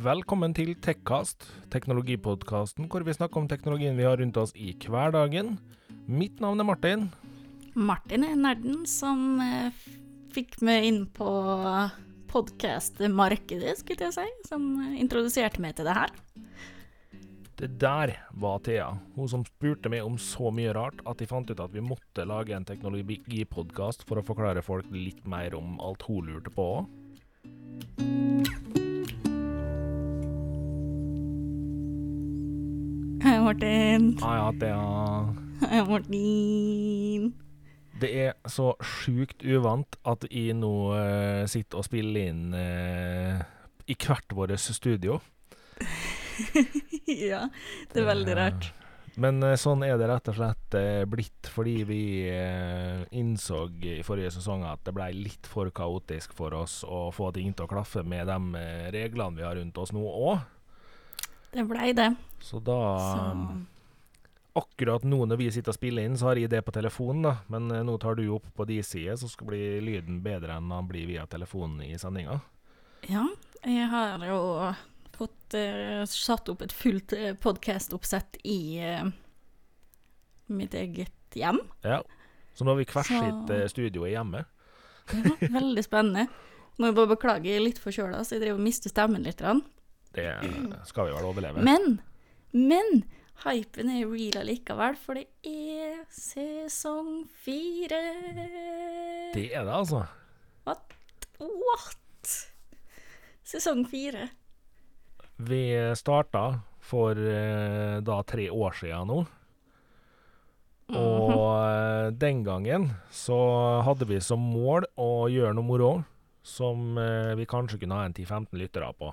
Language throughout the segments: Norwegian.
Velkommen til Tekkast, teknologipodkasten hvor vi snakker om teknologien vi har rundt oss i hverdagen. Mitt navn er Martin. Martin er nerden som eh, fikk meg inn på podkast-markedet, skulle jeg si, som eh, introduserte meg til det her. Det der var Thea, hun som spurte meg om så mye rart at de fant ut at vi måtte lage en teknologipodkast for å forklare folk litt mer om alt hun lurte på. Martin. Ah, ja, Thea. Hei, Martin. Det er så sjukt uvant at jeg nå eh, sitter og spiller inn eh, i hvert vårt studio. ja, det er veldig rart. Men eh, sånn er det rett og slett eh, blitt fordi vi eh, innså i forrige sesong at det ble litt for kaotisk for oss å få ting til å klaffe med de eh, reglene vi har rundt oss nå òg. Det blei det. Så da Så um, Akkurat nå når vi sitter og spiller inn, så har jeg det på telefonen, da. Men eh, nå tar du opp på de sider, så skal bli lyden bedre enn den blir via telefonen i sendinga. ja, jeg har jo fått uh, satt opp et fullt uh, podkast-oppsett i uh, mitt eget hjem. Ja. Så nå har vi hvert sitt uh, studio hjemme. Ja, veldig spennende. Må jeg bare beklage, jeg er litt forkjøla, så jeg driver og mister stemmen litt. grann. Det skal vi vel overleve. Men, men hypen er real allikevel, for det er sesong fire. Det er det, altså. What? What? Sesong fire. Vi starta for eh, da tre år siden nå. Og eh, den gangen så hadde vi som mål å gjøre noe moro som eh, vi kanskje kunne ha en 10-15 lyttere på.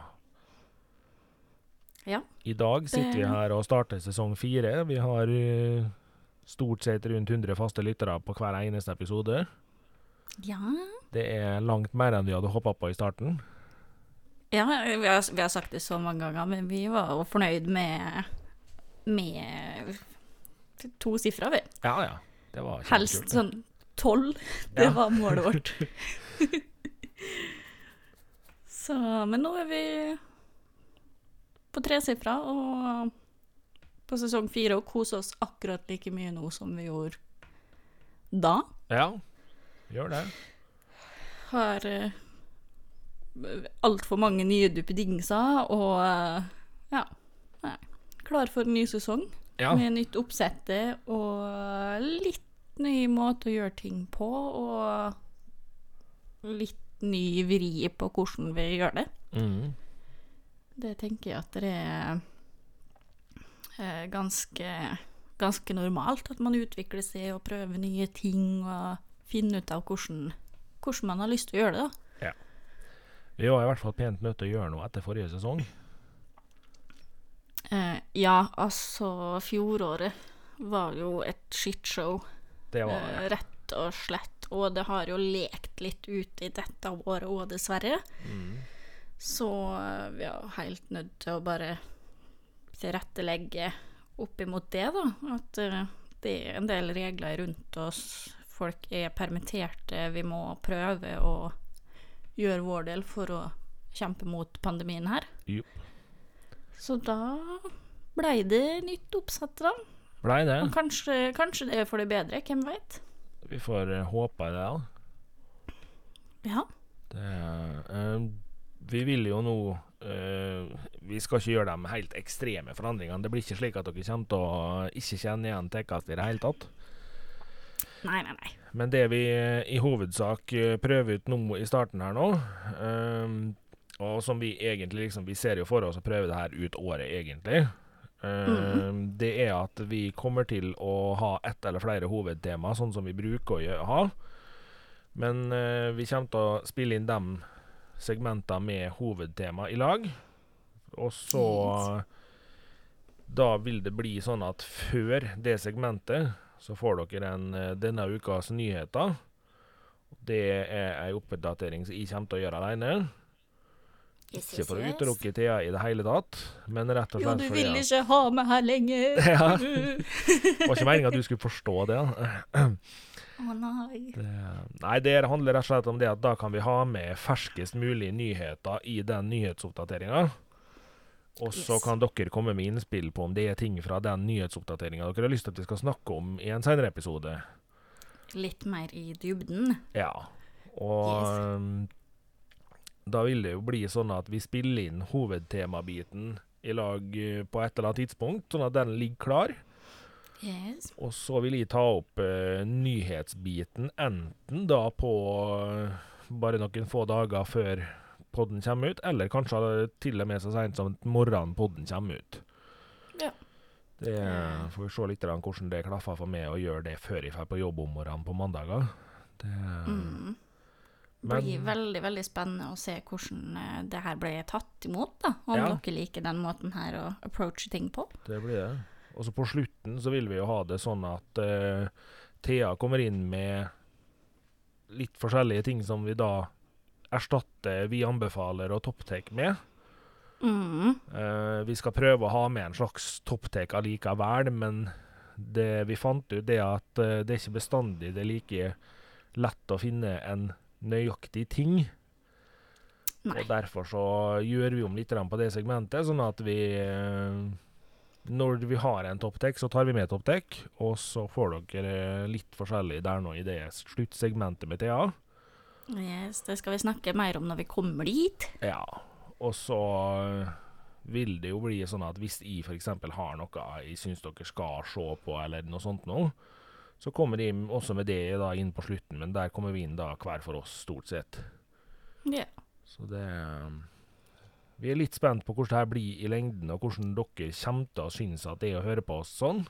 Ja. I dag sitter vi her og starter sesong fire. Vi har eh, stort sett rundt 100 faste lyttere på hver eneste episode. Ja, Det er langt mer enn vi hadde håpa på i starten. ja vi, har, vi har sagt det så mange ganger, men vi var jo fornøyd med, med to sifre, vi. Ja, ja. Det var Helst kjempekult. sånn tolv. Det Ja. var målet vårt. Så, men nå er vi på tresifra og på sesong fire og kose oss akkurat like mye nå som vi gjorde da. Ja, gjør det. Har uh, altfor mange nye duppedingser og uh, ja, nei, klar for en ny sesong. Ja. Med nytt oppsette og litt ny måte å gjøre ting på, og litt ny vri på hvordan vi gjør det. Mhm. Det tenker jeg at det er eh, ganske, ganske normalt, at man utvikler seg og prøver nye ting og finner ut av hvordan, hvordan man har lyst til å gjøre det. da. Vi var i hvert fall pent nødt til å gjøre noe etter forrige sesong. Eh, ja, altså, fjoråret var jo et shitshow. Det var Eh, rett og slett. Og det har jo lekt litt ut i dette året òg, dessverre. Mhm. Så eh, vi er helt nødt til å bare tilrettelegge opp imot det, da. At eh, det er en del regler rundt oss. Folk er permitterte. Vi må prøve å gjøre vår del for å kjempe mot pandemien her. Jo. Så da blei det nytt oppsett, da. Blei det. Og kanskje, kanskje det er for det bedre, hvem veit? Vi får eh, håpe det, da. Ja. Det, eh, vi vil jo nå eh, Vi skal ikke gjøre de helt ekstreme forandringene. Det blir ikke slik at dere kommer til å ikke kjenne igjen Tekast i det hele tatt. Nei, nei, nei. Men det vi eh, i hovedsak eh, prøver ut nå i starten her nå, eh, og som vi egentlig liksom Vi ser jo for oss å prøve det her ut året, egentlig. eh, Det er at vi kommer til å ha ett eller flere hovedtema, sånn som vi bruker å ha. Men uh, vi kommer til å spille inn de segmentene med hovedtema i lag. Og så Da vil det bli sånn at før det segmentet så får dere en, eh, denne ukas nyheter. Det er ei oppdatering som jeg kommer til å gjøre alene. Yes, Ikke for å utelukke Thea i det hele tatt, men rett og Jo, slett du fordi vil at- ikke ha meg her lenger. Ja. Det var ikke meninga at du skulle forstå det. Å nei. det. Nei, det handler rett og slett om det at da kan vi ha med ferskest mulig nyheter i den nyhetsoppdateringa. Og så Yes. kan dere komme med innspill på om det er ting fra den nyhetsoppdateringa dere har lyst til at vi skal snakke om i en senere episode. Litt mer i dybden. Ja. Og Yes. um, da vil det jo bli sånn at vi spiller inn hovedtemabiten i lag eh, på et eller annet tidspunkt, sånn at den ligger klar. Yes. Og så vil jeg ta opp uh, nyhetsbiten enten da på uh, bare noen få dager før podden kommer ut, eller kanskje til og med så seint som morgenen podden kommer ut. Ja. Det får vi se litt hvordan det klaffer for meg å gjøre det før jeg drar på jobb om morgenen på mandager. Det, Mm. Men- blir veldig veldig spennende å se hvordan uh, det her ble tatt imot. da, Om Ja. dere liker den måten her å approache ting på. det blir det. Og så på slutten så vil vi jo ha det sånn at uh, Thea kommer inn med litt forskjellige ting som vi da erstatter Vi anbefaler og Topptek med. Mm. Uh, vi skal prøve å ha med en slags topptek allikevel, men det vi fant ut, det er at uh, det er ikke bestandig det er like lett å finne en nøyaktig ting. Nei. Og derfor så gjør vi om litt på det segmentet, sånn at vi eh, Når vi har en topptek, så tar vi med topptek, og så får dere litt forskjellig der nå i det sluttsegmentet med Thea. Yes, det skal vi snakke mer om når vi kommer dit. Ja, og så eh, vil det jo bli sånn at hvis jeg f.eks. har noe jeg syns dere skal se på, eller noe sånt nå, så kommer de også med det da inn på slutten, men der kommer vi inn da hver for oss, stort sett. Ja. Så det eh, Vi er litt spent på hvordan det her blir i lengden, og hvordan dere kommer til å synes at det er å høre på oss sånn.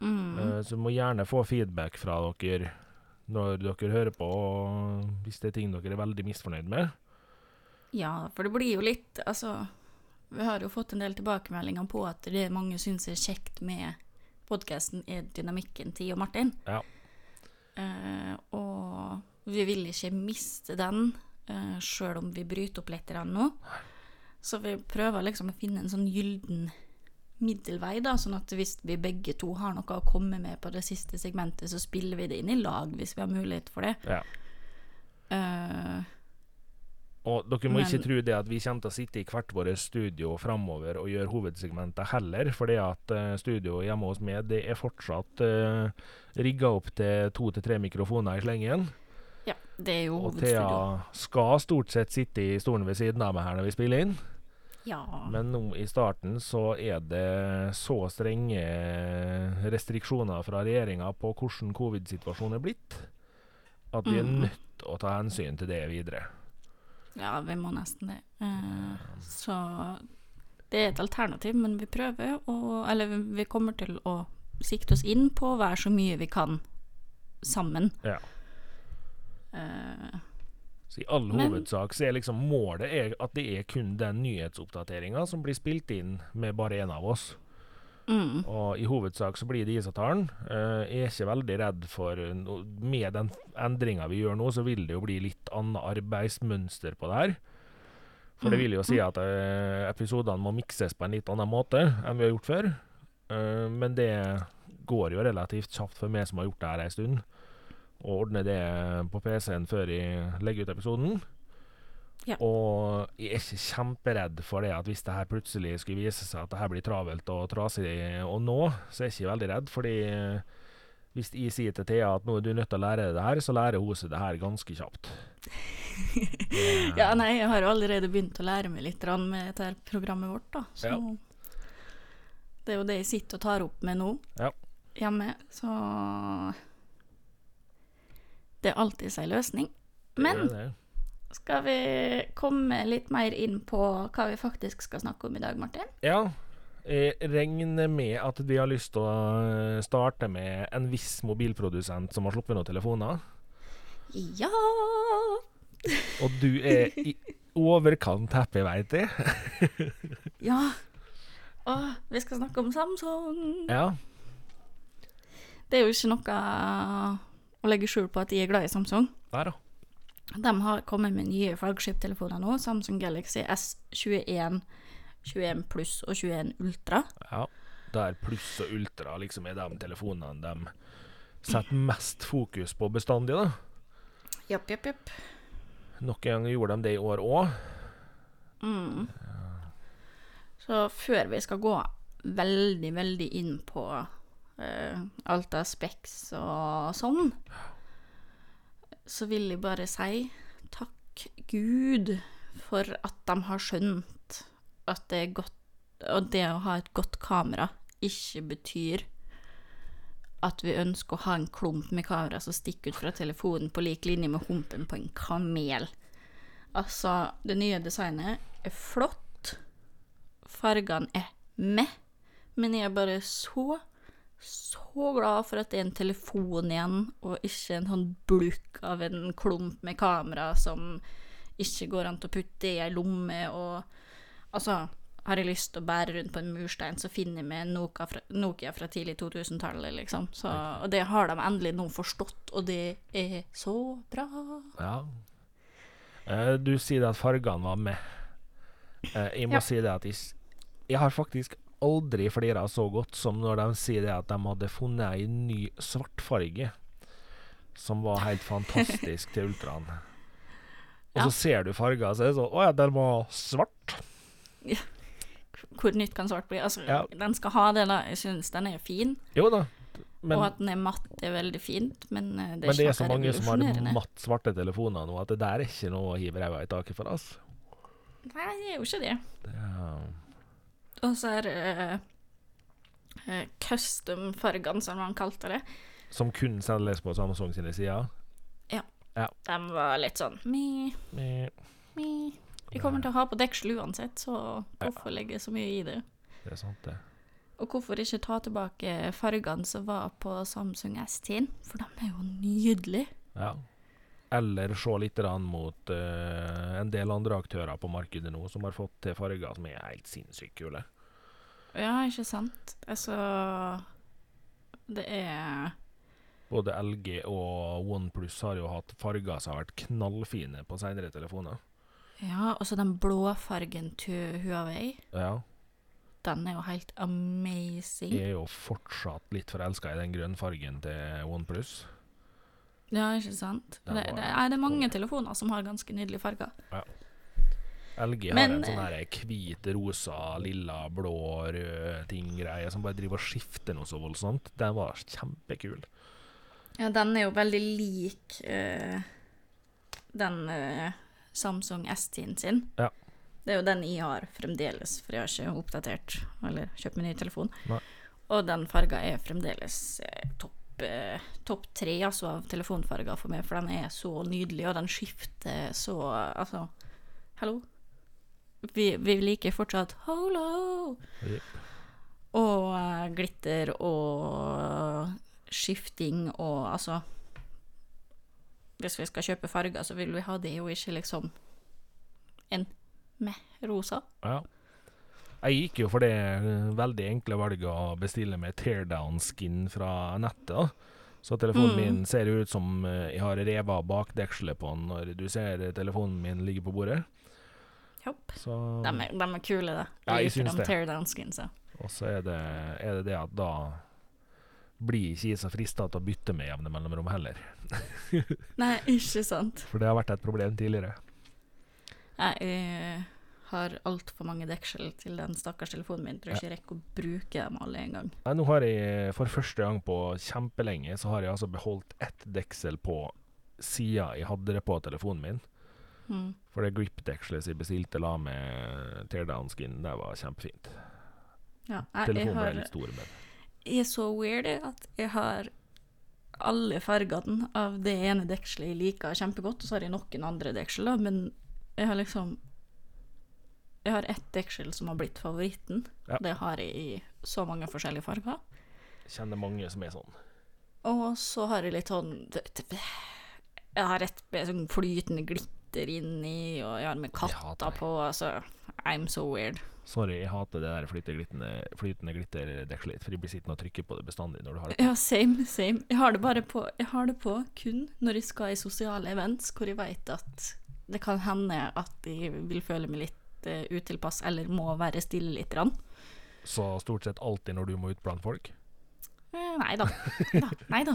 Mm. Uh, Så må gjerne få feedback fra dere når dere hører på, hvis det er ting dere er veldig misfornøyd med. ja, for det blir jo litt Altså, vi har jo fått en del tilbakemeldinger på at det mange syns er kjekt med podkasten, er dynamikken til og Martin. Ja. Uh, og vi vil ikke miste den, uh, sjøl om vi bryter opp litt nå. nå. Så vi prøver liksom å finne en sånn gylden middelvei, da, sånn at hvis vi begge to har noe å komme med på det siste segmentet, så spiller vi det inn i lag hvis vi har mulighet for det. Ja. Uh, Og dere må ikke tro det at vi kommer til å sitte i hvert vårt studio framover og gjøre hovedsegmentet heller, for det at uh, studioet hjemme hos meg det er fortsatt uh, rigga opp til to til tre mikrofoner i slengen. ja, det er jo Og hovedstudio. Thea skal stort sett sitte i stolen ved siden av meg her når vi spiller inn. Ja. Men nå i starten så er det så strenge restriksjoner fra regjeringa på hvordan covid-situasjonen er blitt, at vi er Mm. nødt til å ta hensyn til det videre. Ja, vi må nesten det. Uh, så det er et alternativ, men vi prøver å Eller vi- kommer til å sikte oss inn på å være så mye vi kan sammen. Ja. Eh, Så i all Men- hovedsak så er liksom målet er at det er kun den nyhetsoppdateringa som blir spilt inn med bare én av oss. mm, Og i hovedsak så blir det IS-avtalen. Eh, jeg er ikke veldig redd for no Med den endringa vi gjør nå, så vil det jo bli litt annet arbeidsmønster på det her. For det vil jo si at uh, episodene må mikses på en litt annen måte enn vi har gjort før. Uh, men det går jo relativt kjapt for meg som har gjort det her ei stund, å ordne det på PC-en før jeg legger ut episoden. Ja. Og jeg er ikke kjemperedd for det at hvis det her plutselig skulle vise seg at det her blir travelt og trasig å nå, så er jeg ikke veldig redd. Fordi eh, hvis jeg sier til Thea at nå er du nødt til å lære deg det her, så lærer hun seg det her ganske kjapt. Ja, nei, jeg har jo allerede begynt å lære meg litt med dette her programmet vårt, da. Så Ja. det er jo det jeg sitter og tar opp med nå Ja. hjemme. Så det er alltids ei løsning. Men. Skal vi komme litt mer inn på hva vi faktisk skal snakke om i dag, Martin? Ja. Jeg regner med at vi har lyst til å eh, starte med en viss mobilprodusent som har sluppet noen telefoner. Ja Og du er i overkant happy, veit jeg. Ja. Å, vi skal snakke om Samsung. Ja. Det er jo ikke noe å legge skjul på at de er glad i Samsung. Der, da. De har kommet med nye flaggskiptelefoner nå. Samsung Galaxy S21, 21 pluss og 21 Ultra. Ja. Der pluss og ultra liksom er de telefonene de setter mest fokus på bestandig, da. Japp, japp, japp. Nok en gang gjorde de det i år òg. Mm. Så før vi skal gå veldig, veldig inn på alt av Specs og sånn, så vil jeg bare si takk Gud for at de har skjønt at det er godt Og det å ha et godt kamera ikke betyr at vi ønsker å ha en klump med kamera som stikker ut fra telefonen på lik linje med humpen på en kamel. Altså, det nye designet er flott. Fargene er med. Men jeg er bare så, så glad for at det er en telefon igjen, og ikke en sånn bulk av en klump med kamera som ikke går an til å putte i ei lomme, og altså har jeg lyst til å bære rundt på en murstein, så finner jeg meg Nokia fra, Nokia fra tidlig 2000-tallet, liksom. Så, og det har de endelig nå forstått, og det er så bra. Ja. Eh, du sier at fargene var med. Eh, jeg må Ja. si det at jeg, jeg har faktisk aldri flira så godt som når de sier at de hadde funnet ei ny svartfarge som var helt fantastisk til ultraen. Og Ja. så ser du farger, så er det sånn Å ja, den var svart. Ja. Hvor nytt kan svart bli? Altså, Ja. den skal ha det, da. Jeg syns den er fin. Jo da. Men, og at den er matt, er veldig fint, men eh, det er men det er så mange som har matt svarte telefoner nå, at det der er ikke noe å hive ræva i taket for oss. Nei, det er jo ikke det. Det er, Og så er det eh, eh, custom-fargene, som man kalte det. som kun selges på Samsung sine sider. Ja, De var litt sånn mi, mi. De kommer til å ha på deksel uansett, så hvorfor legge så mye i det? Det er sant, det. Og hvorfor ikke ta tilbake fargene som var på Samsung S10? For de er jo nydelige. Ja. Eller se litt mot uh, en del andre aktører på markedet nå som har fått til farger som er helt sinnssykt kule. Ja, ikke sant? Altså Det er Både LG og OnePlus har jo hatt farger som har vært knallfine på senere telefoner. Ja, og så den blåfargen til Huawei. Ja. Den er jo helt amazing. Jeg er jo fortsatt litt forelska i den grønnfargen til OnePlus. Ja, ikke sant? Det, Det, er, det, er mange telefoner som har ganske nydelige farger. LG har Men, en sånn eh, her hvit, rosa, lilla, blå, rød ting-greie som bare driver og skifter noe så voldsomt. Den var kjempekul. Ja, den er jo veldig lik uh, den uh, Samsung S10 sin. Ja. Det er jo den jeg har fremdeles, for jeg har ikke oppdatert eller kjøpt meg ny telefon. Nei. Og den farga er fremdeles eh, topp eh, topp tre altså, av telefonfarger for meg, for den er så nydelig, og den skifter så Altså, hallo? Vi, vi liker fortsatt Holo! Yep. Og uh, glitter og skifting og altså Hvis vi skal kjøpe farger, så vil vi ha det, jo ikke liksom en med rosa. Ja. Jeg gikk jo for det eh, veldig enkle valget å bestille med teardown-skin fra nettet. da. Så telefonen Mm. min ser ut som eh, jeg har revet av bakdekselet på den når du ser telefonen min ligge på bordet. Jopp. Så, De er, de er kule, da. Ja, jeg synes syns det. og så er det, er det det at da blir ikke jeg så frista til å bytte med jevne mellomrom heller. Nei, ikke sant. For det har vært et problem tidligere. Jeg eh, har altfor mange deksel til den stakkars telefonen min. Tror ikke jeg rekker å bruke dem alle en gang. Nei, nå har jeg for første gang på kjempelenge så har jeg altså beholdt ett deksel på sida jeg hadde det på telefonen min. Mm. For det grip-dekselet som jeg bestilte la med teardown-skin, det var kjempefint. Ja, jeg, Telefonen ble har, litt stor, men jeg er så weird at jeg har alle fargene av det ene dekselet jeg liker kjempegodt, og så har jeg noen andre deksel, men jeg har liksom Jeg har ett deksel som har blitt favoritten. Ja. Det har jeg i så mange forskjellige farger. jeg kjenner mange som er sånn. Og så har jeg litt sånn Jeg har et med sånn flytende glitter inni, og jeg har med det. på, altså I'm so weird. Sorry, jeg hater det der flytende, flytende glitterdekselet for jeg blir sittende og trykke på det bestandig når du har det. Ja, same, same. Jeg har det bare på Jeg har det på kun når jeg skal i sosiale events hvor jeg vet at det kan hende at jeg vil føle meg litt uh, utilpass eller må være stille litt. grann. Så stort sett alltid når du må ut blant folk. Eh, nei da. Nei da.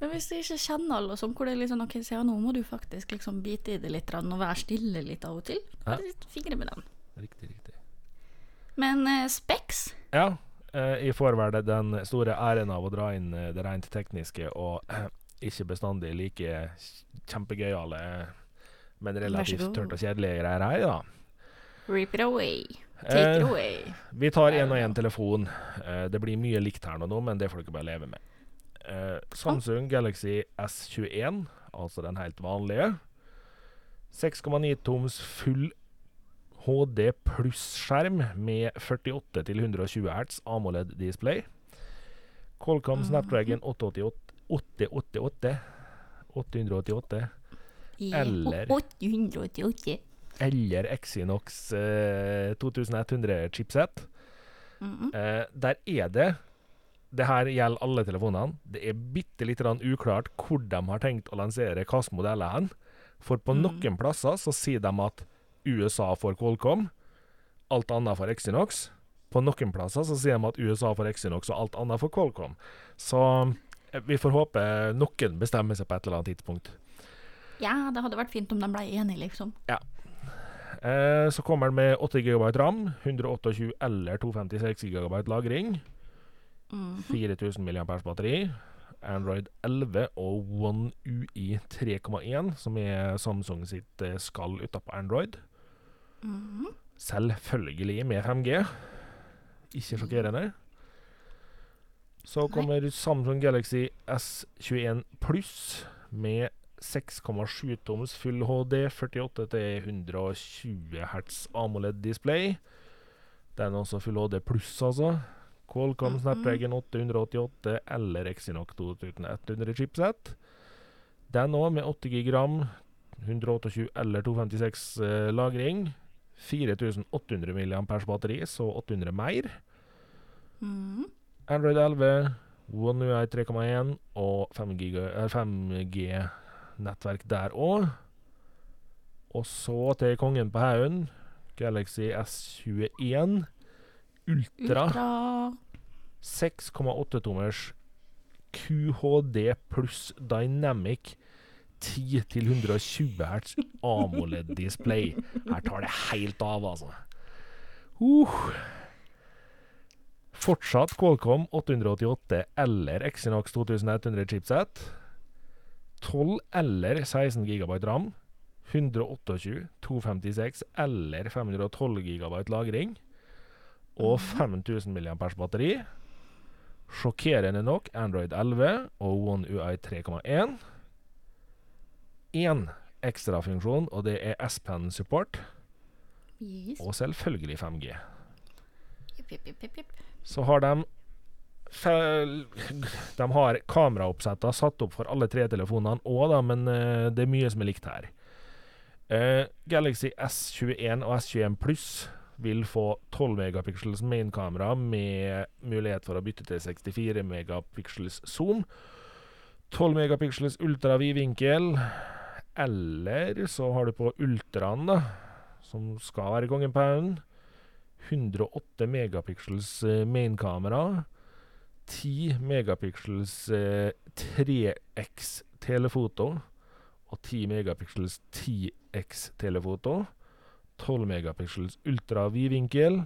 Men hvis du ikke kjenner alle, sånn, hvor det er sånn OK, se, nå må du faktisk liksom bite i det litt og være stille litt av og til. Bare litt fingre med den. Riktig, riktig. Men eh, Specs Ja. eh, jeg får vel den store æren av å dra inn uh, det rent tekniske og ikke bestandig like kjempegøyale, men relativt tørt og kjedelige greier her, da. Rip it away. Take it away. Vi tar én og én telefon. det blir mye likt her nå, men det får dere bare leve med. Samsung Galaxy S21, altså den helt vanlige. 6,9 toms full HD pluss-skjerm med 48 til 120 hertz AMOLED-display. Qualcomm mhm. Snapdragon 888 888 eller 888 eller Exinox eh, 2100 chipset. Mm -hmm. eh, der er det Det her gjelder alle telefonene. Det er bitte litt uklart hvor de har tenkt å lansere hvilke modeller hen. For på mm. noen plasser så sier de at USA får Qualcomm, alt annet for Exinox. På noen plasser så sier de at USA får Exinox, og alt annet får Qualcomm. Så eh, vi får håpe noen bestemmer seg på et eller annet tidspunkt. Ja, det hadde vært fint om de ble enige, liksom. Ja. Eh, så kommer den med 8 GB ram, 128 eller 256 GB lagring. Mm -hmm. 4000 mAh batteri. Android 11 og One UI 3,1, som er Samsung sitt eh, skall utapå Android. Mm. Selvfølgelig med 5G. Ikke sjokkerende. Så kommer Samsung Galaxy S21 Pluss med 6,7 toms full HD, 48 til 120 hertz AMOLED-display. Den er også full HD pluss, altså. Qualcomm Snapdragon 888 eller Exinoc 2100 chipset. Den òg med 8 GB ram, 128 eller 256 eh, lagring. 4800 mAh batteri, så 800 mer. Mm. Android 11, One UI 3,1 og 5G-nettverk der òg. Og så til kongen på haugen, Galaxy S21 Ultra. Ultra. 6,8 tommers QHD pluss Dynamic 10 til 120 hertz AMOLED-display. Her tar det helt av, altså. Uh. Fortsatt Qualcomm 888 eller Exinox 2100 chipset. 12 eller 16 GB ram. 128, 256 eller 512 GB lagring og 5000 mAh batteri. Sjokkerende nok Android 11 og One UI 3,1. Én ekstrafunksjon, og det er S-Pen support. Yes. Og selvfølgelig 5G. Yep, yep, yep, Så har de De har kameraoppsetter satt opp for alle tre telefonene òg, men uh, det er mye som er likt her. Uh, Galaxy S21 og S21 Pluss vil få 12 megapixels mainkamera med mulighet for å bytte til 64 megapixels zoom. 12 megapixels ultra vinkel. Eller så har du på ultraen, da, som skal være kongen på haugen. 108 megapixels eh, mainkamera. 10 megapixels 3X eh, telefoto. Og 10 megapixels 10X telefoto. 12 megapixels ultra vidvinkel.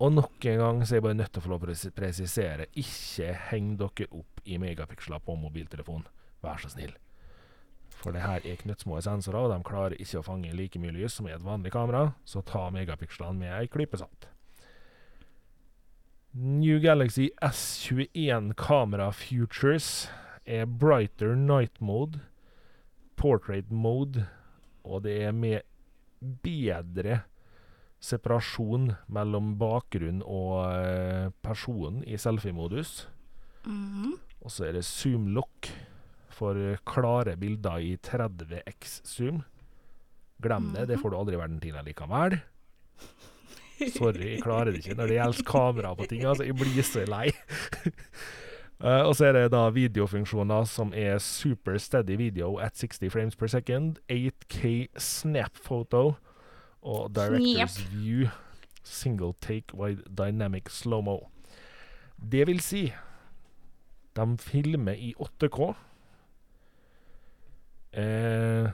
Og nok en gang så er jeg bare nødt til å få lov å presisere ikke heng dere opp i megapiksler på mobiltelefon. Vær så snill. For det her er knøttsmå sensorer, og de klarer ikke å fange like mye lys som i et vanlig kamera, så ta megapikslene med ei klype salt. New Galaxy S21 Camera Futures er brighter night mode, portrait mode og det er med bedre separasjon mellom bakgrunn og person personen i selfie-modus. Mm -hmm. Og så er det zoom lock for klare bilder i 30x zoom. Glem det, det mhm. får du aldri i verden til likevel. Sorry, jeg klarer det ikke når det gjelder kamera på ting. Altså, jeg blir så lei. Uh, og så er det da videofunksjoner som er super steady video at 60 frames per second, 8K snap photo og directors snap. view single take with dynamic slow-mo. Det vil si de filmer i 8K. Uh,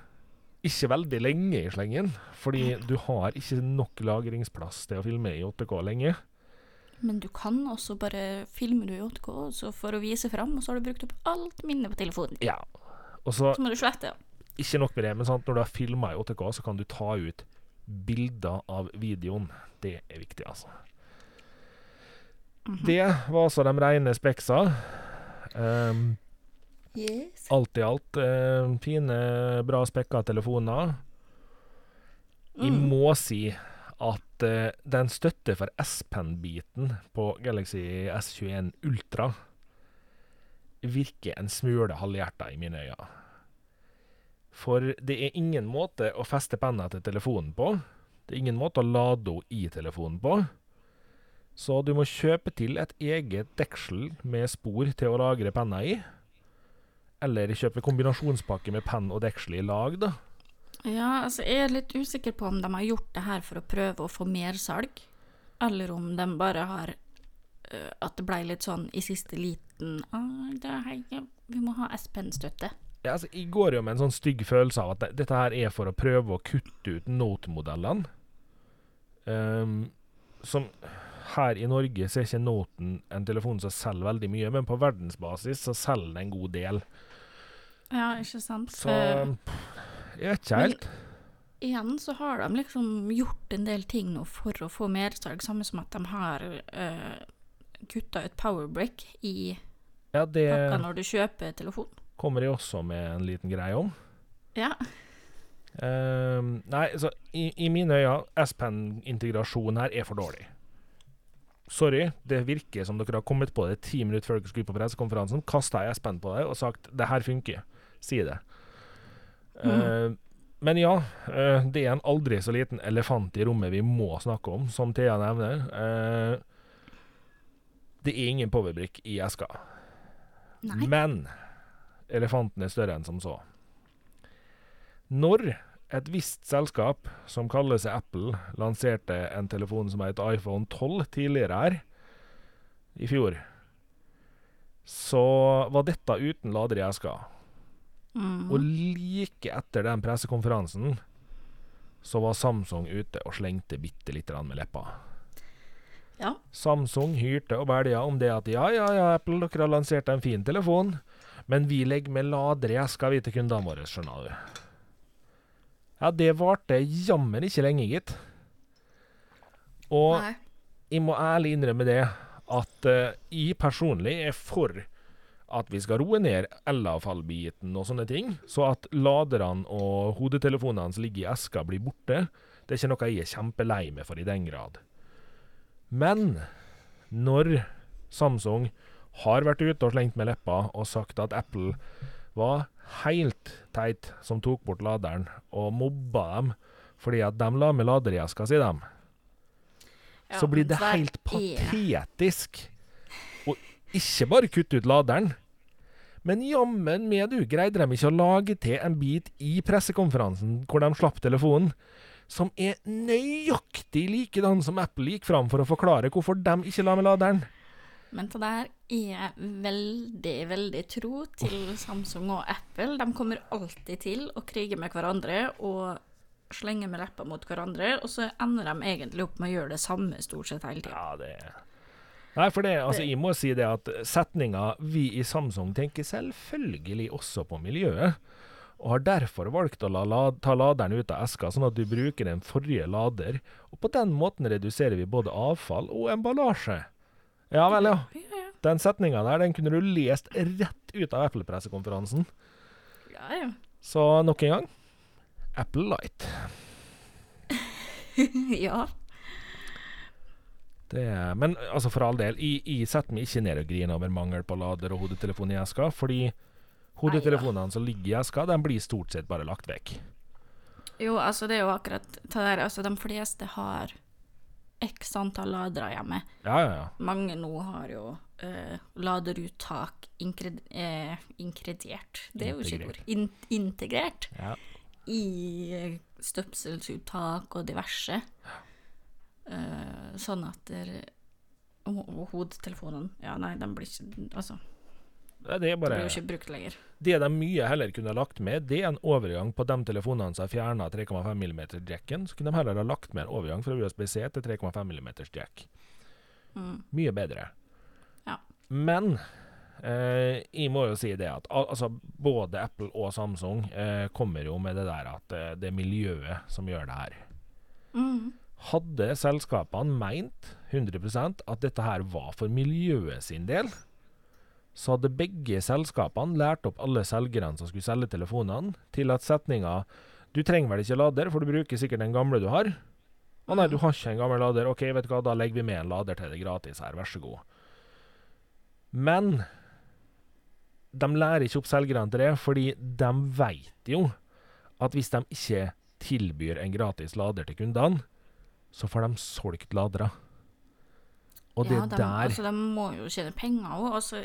ikke veldig lenge i slengen, fordi du har ikke nok lagringsplass til å filme i 8K lenge. Men du kan også bare filme du i 8K så for å vise fram, og så har du brukt opp alt minnet på telefonen. Ja. Og så må du slette. ikke nok med det, men sant, når du har filma i 8K, så kan du ta ut bilder av videoen. Det er viktig, altså. Det var altså de rene speksa. Um, Yes. alt i alt eh, fine, bra spekka telefoner. Jeg Mm. må si at eh, den støtter for S-Pen-biten på Galaxy S21 Ultra virker en smule halvhjerta i mine øyne. For det er ingen måte å feste penna til telefonen på. Det er ingen måte å lade henne i telefonen på. Så du må kjøpe til et eget deksel med spor til å lagre penna i. Eller kjøpe kombinasjonspakke med penn og deksel i lag, da. Ja, altså jeg er litt usikker på om de har gjort det her for å prøve å få mersalg, eller om de bare har uh, At det ble litt sånn i siste liten ah, det er, ja, Vi må ha S-Pen-støtte. Ja, altså, jeg går jo med en sånn stygg følelse av at det, dette her er for å prøve å kutte ut Note-modellene. Um, som her i Norge så er ikke Noten en telefon som selger veldig mye, men på verdensbasis så selger den en god del. Ja, ikke sant? Så Eh, jeg vet ikke men- helt. igjen så har de liksom gjort en del ting nå for å få mersalg, samme som at de har uh, kutta ut powerbrick i Ja, det pakka når du kjøper telefon. kommer jeg også med en liten greie om. Ja. Ehm, nei, så i, i mine øyne, S-Pen-integrasjonen her er for dårlig. Sorry, det virker som dere har kommet på det ti minutter før dere skulle på pressekonferansen. Kasta jeg S-Pen på det og sagt 'det her funker'. Si det. Ehm, men ja, eh, det er en aldri så liten elefant i rommet vi må snakke om, som Thea nevner. Eh, det er ingen powerbrick i eska. Nei. Men elefanten er større enn som så. Når et visst selskap som kaller seg Apple, lanserte en telefon som het iPhone 12 tidligere her, i fjor, så var dette uten lader i eska. Mm. Og like etter den pressekonferansen så var Samsung ute og slengte bitte lite grann med leppa. Ja. Samsung hyrte og belja om det at ja, ja, ja, Apple, dere har lansert en fin telefon, men vi legger med ladere i eska vi til kundene våre, skjønner du. Ja, det varte jammen ikke lenge, gitt. Og Nei. jeg må ærlig innrømme det, at uh, jeg personlig er for at vi skal roe ned elavfallbiten og sånne ting, så at laderne og hodetelefonene som ligger i eska, blir borte. Det er ikke noe jeg er kjempelei meg for i den grad. Men når Samsung har vært ute og slengt med leppa og sagt at Apple var helt teit som tok bort laderen, og mobba dem fordi at de la med lader i eska si, dem, Ja, så blir det helt patetisk ikke bare kutte ut laderen. Men jammen med du greide de ikke å lage til en bit i pressekonferansen hvor de slapp telefonen, som er nøyaktig likedan som Apple gikk fram for å forklare hvorfor de ikke la med laderen. Men det der er veldig, veldig tro til Samsung og Apple. De kommer alltid til å krige med hverandre og slenge med leppa mot hverandre, og så ender de egentlig opp med å gjøre det samme stort sett hele tida. Ja, det Nei, for det, altså, jeg må si det at setninga 'vi i Samsung' tenker selvfølgelig også på miljøet, og har derfor valgt å la, la, ta laderen ut av eska, sånn at du bruker en forrige lader, og på den måten reduserer vi både avfall og emballasje. Ja vel, ja. Den setninga der, den kunne du lest rett ut av Apple-pressekonferansen. ja, ja. Så nok en gang Apple Light. ja. Det, er- men altså for all del, jeg, jeg setter meg ikke ned og griner over mangel på lader og hodetelefon i eska, fordi hodetelefonene som ligger i eska, de blir stort sett bare lagt vekk. Jo, altså, det er jo akkurat det der Altså, de fleste har x antall ladere hjemme. Ja, ja, ja. Mange nå har jo uh, laderuttak inkred, uh, inkredert Det er jo ikke et ord. In, integrert ja. i uh, støpselsuttak og diverse. Eh, sånn at der, og, og hodetelefonen Ja, nei, den blir ikke Altså. Det er Det bare blir jo ikke brukt lenger. Det de mye heller kunne ha lagt med, det er en overgang på de telefonene som har fjerna 3,5 mm-jacken. Så kunne de heller ha lagt med en overgang fra USB-C til 3,5 mm-jack. Mm. Mye bedre. Ja. Men eh, jeg må jo si det at al altså, både Apple og Samsung eh, kommer jo med det der at eh, det er miljøet som gjør det her. Mm. Hadde selskapene meint 100% at dette her var for miljøet sin del, så hadde begge selskapene lært opp alle selgerne som skulle selge telefonene, til at setninga 'Du trenger vel ikke lader, for du bruker sikkert den gamle du har'. 'Å nei, du har ikke en gammel lader. OK, vet du hva, da legger vi med en lader til deg gratis her, vær så god'. Men de lærer ikke opp selgerne til det, fordi de vet jo at hvis de ikke tilbyr en gratis lader til kundene, så får de solgt ladere. Og det de, der Altså, de må jo tjene penger òg. Altså,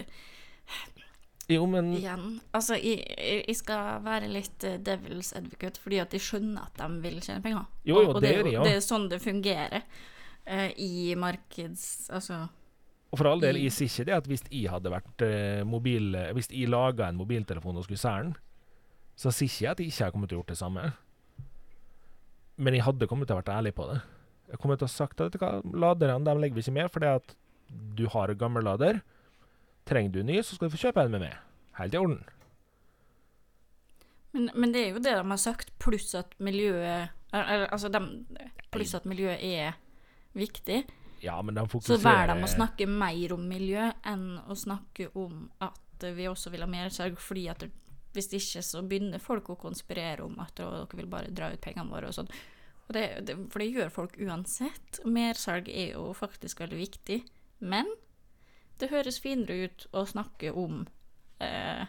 Jo, men igjen Altså, jeg, jeg skal være litt eh, devil's advocate, fordi at de skjønner at de vil tjene penger. Jo, jo, og, og det er jeg det er sånn det fungerer uh, i markeds... Altså Og for all del, jeg sier ikke det at hvis jeg hadde vært eh, mobil Hvis jeg laga en mobiltelefon og skulle selge den, så sier ikke jeg at jeg ikke har kommet til å gjort det samme. Men jeg hadde kommet til å vært ærlig på det. Jeg kommer til å ha sagt at laderne de legger vi ikke med, fordi at du har en gammel lader. Trenger du ny, så skal du få kjøpe en med meg. Helt i orden. Men, men det er jo det de har sagt, pluss at miljøet eller, Altså, de, pluss at miljøet er viktig. Ja, men de Så fokuserer velger de å snakke mer om miljø enn å snakke om at vi også vil ha mer sørg, fordi at hvis ikke så begynner folk å konspirere om at dere vil bare dra ut pengene våre og sånn. Det, det, for det gjør folk uansett. Mersalg er jo faktisk veldig viktig. Men det høres finere ut å snakke om eh,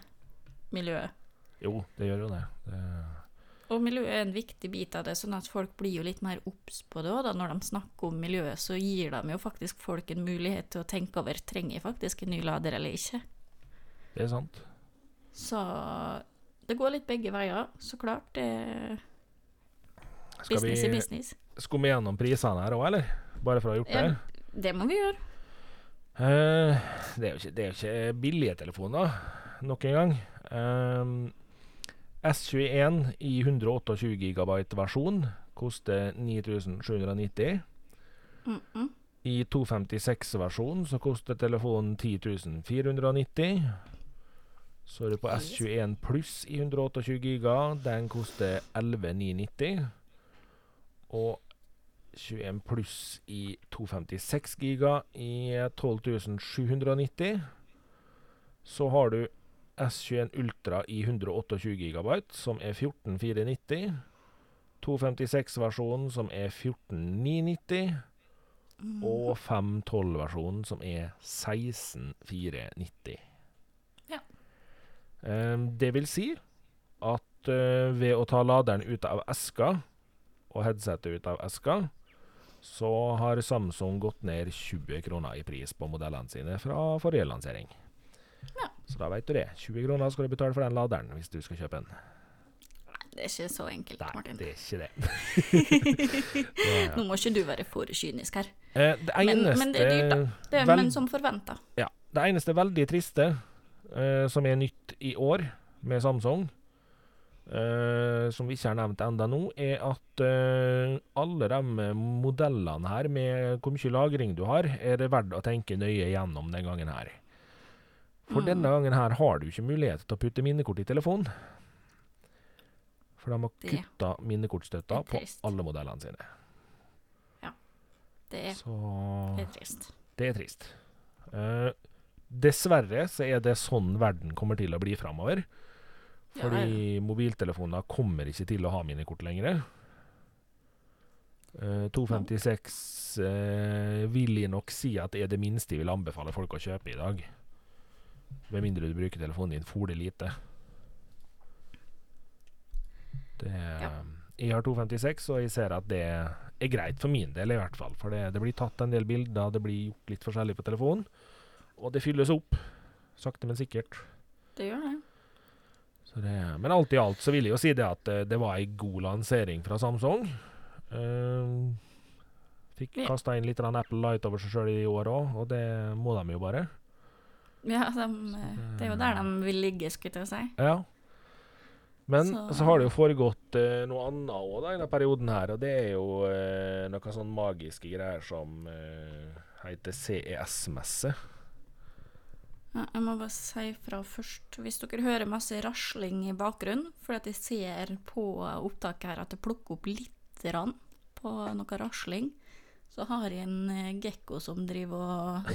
miljøet. Jo, det gjør jo det. det Og miljøet er en viktig bit av det, sånn at folk blir jo litt mer obs på det òg. Når de snakker om miljøet, så gir de jo faktisk folk en mulighet til å tenke over trenger jeg faktisk en ny lader eller ikke. det er sant. Så det går litt begge veier, så klart. Det er Skal business vi i business. skumme gjennom prisene her òg, eller? Bare for å ha gjort det? Ja, det må vi gjøre. Uh, det, er jo ikke, det er ikke billige telefoner, nok en gang. Uh, S21 i 128 GB versjon koster 9790. Mm -mm. I 256-versjonen så koster telefonen 10 490. Så er du på S21 pluss i 128 giga. Den koster 11990. Og 21 pluss i 256 giga i 12790. Så har du S21 Ultra i 128 gigabyte, som er 14490. 256-versjonen, som er 14990. Mm. Og 512-versjonen, som er 16490. Ja. Um, det vil si at uh, ved å ta laderen ut av eska og headsetet ut av eska, så har Samsung gått ned 20 kroner i pris på modellene sine fra forrige lansering. Ja. Så da vet du det. 20 kroner skal du betale for den laderen hvis du skal kjøpe en. Det er ikke så enkelt, Nei, Martin. det er ikke det. ja, ja. Nå må ikke du være for kynisk her. Eh, det Men- eneste men det er dyrt, da. Det er Vel- men som forventa. Ja. Det eneste veldig triste eh, som er nytt i år med Samsung, eh, som vi ikke har nevnt enda nå, er at uh, alle de modellene her med hvor mye lagring du har, er det verdt å tenke nøye gjennom den gangen her. For Mm. denne gangen her har du ikke mulighet til å putte minnekort i telefonen. For de har kutta minnekortstøtta på alle modellene sine. Det er, Så det er trist. det er trist. Uh, dessverre så er det sånn verden kommer til å bli framover. Ja, Fordi mobiltelefoner kommer ikke til å ha minikort lenger. Uh, 256 uh, vil jeg nok si at det er det minste jeg vil anbefale folk å kjøpe i dag. Med mindre du bruker telefonen din fole lite. Det, Ja. Jeg har 256, og jeg ser at det er greit for min del, i hvert fall. For det, det blir tatt en del bilder, det blir gjort litt forskjellig på telefonen. Og det fylles opp. Sakte, men sikkert. Det gjør det. Så det, men alt i alt så vil jeg jo si det at eh, det var ei god lansering fra Samsung. Uh, fikk Ja. kasta inn litt Apple Light over seg sjøl i år òg, og det må de jo bare. Ja, de, det er jo der de vil ligge, skulle jeg si. Ja. Men så, Så- har det jo foregått eh, noe annet òg i denne perioden her, og det er jo eh, noen sånn magiske greier som eh, heter CES-messe. Ja, jeg må bare si fra først, hvis dere hører masse rasling i bakgrunnen, for at jeg ser på opptaket her at det plukker opp litt rann på noe rasling, så har jeg en eh, gekko som driver og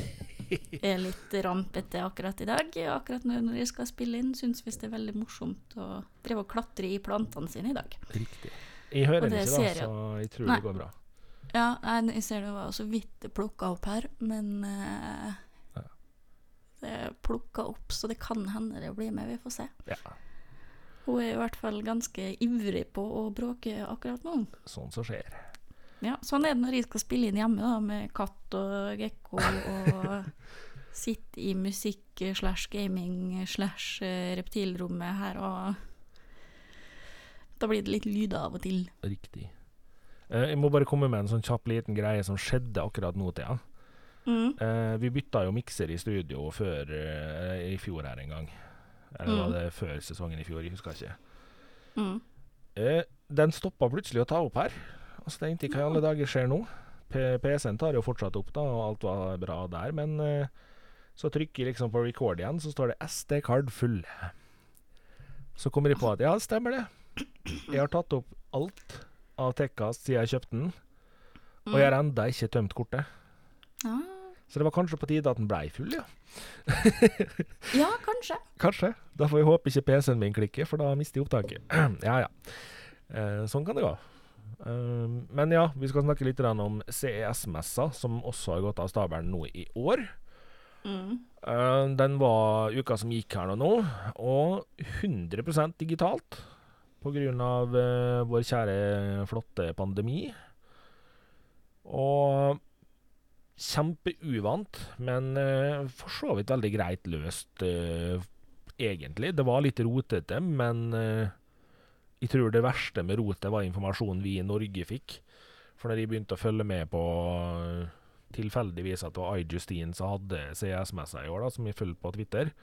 er litt rampete akkurat i dag. Akkurat når jeg skal spille inn, syns visst det er veldig morsomt å drive og klatre i plantene sine i dag. Riktig. Jeg hører den det ikke, da, jeg. så jeg tror Nei. det går bra. Ja, jeg ser det var så vidt plukka opp her, men er plukka opp, så det kan hende det blir med, vi får se. Ja, Hun er i hvert fall ganske ivrig på å bråke akkurat nå. sånn som skjer. Ja, sånn er det når jeg skal spille inn hjemme, da, med katt og gekko og sitte i musikk slash gaming slash eh, reptilrommet her og Da blir det litt lyder av og til. Riktig. Eh, jeg må bare komme med en sånn kjapp liten greie som skjedde akkurat nå til. Mm. Eh, vi bytta jo mikser i studio før eh, i fjor her en gang. Eller var Mm. det før sesongen i fjor? Jeg husker ikke. Mm. Eh, den stoppa plutselig å ta opp her. Og så tenkte jeg hva i alle dager skjer nå? PC-en tar jo fortsatt opp, da, og alt var bra der. Men eh, så trykker jeg liksom på record igjen, så står det SD-card full. Så kommer jeg på at ja, stemmer det. Jeg har tatt opp alt av Tekkast siden jeg kjøpte den, og jeg har enda ikke tømt kortet. Ah. Så det var kanskje på tide at den blei full, ja. Ja, kanskje. Kanskje. Da får jeg håpe ikke PC-en min klikker, for da mister jeg opptaket. ja, ja. Eh, sånn kan det gå. Eh, men ja, vi skal snakke litt om CES-messa, som også har gått av stabelen nå i år. Mm. Eh, den var uka som gikk her nå, nå, og 100% digitalt. På grunn av eh, vår kjære, flotte pandemi. Og kjempeuvant, men uh, for så vidt veldig greit løst, uh, egentlig. Det var litt rotete, men uh, jeg tror det verste med rotet var informasjonen vi i Norge fikk. For når jeg begynte å følge med på tilfeldigvis at det var iJustine som hadde CS-messa i år, da, som jeg fulgte på Twitter,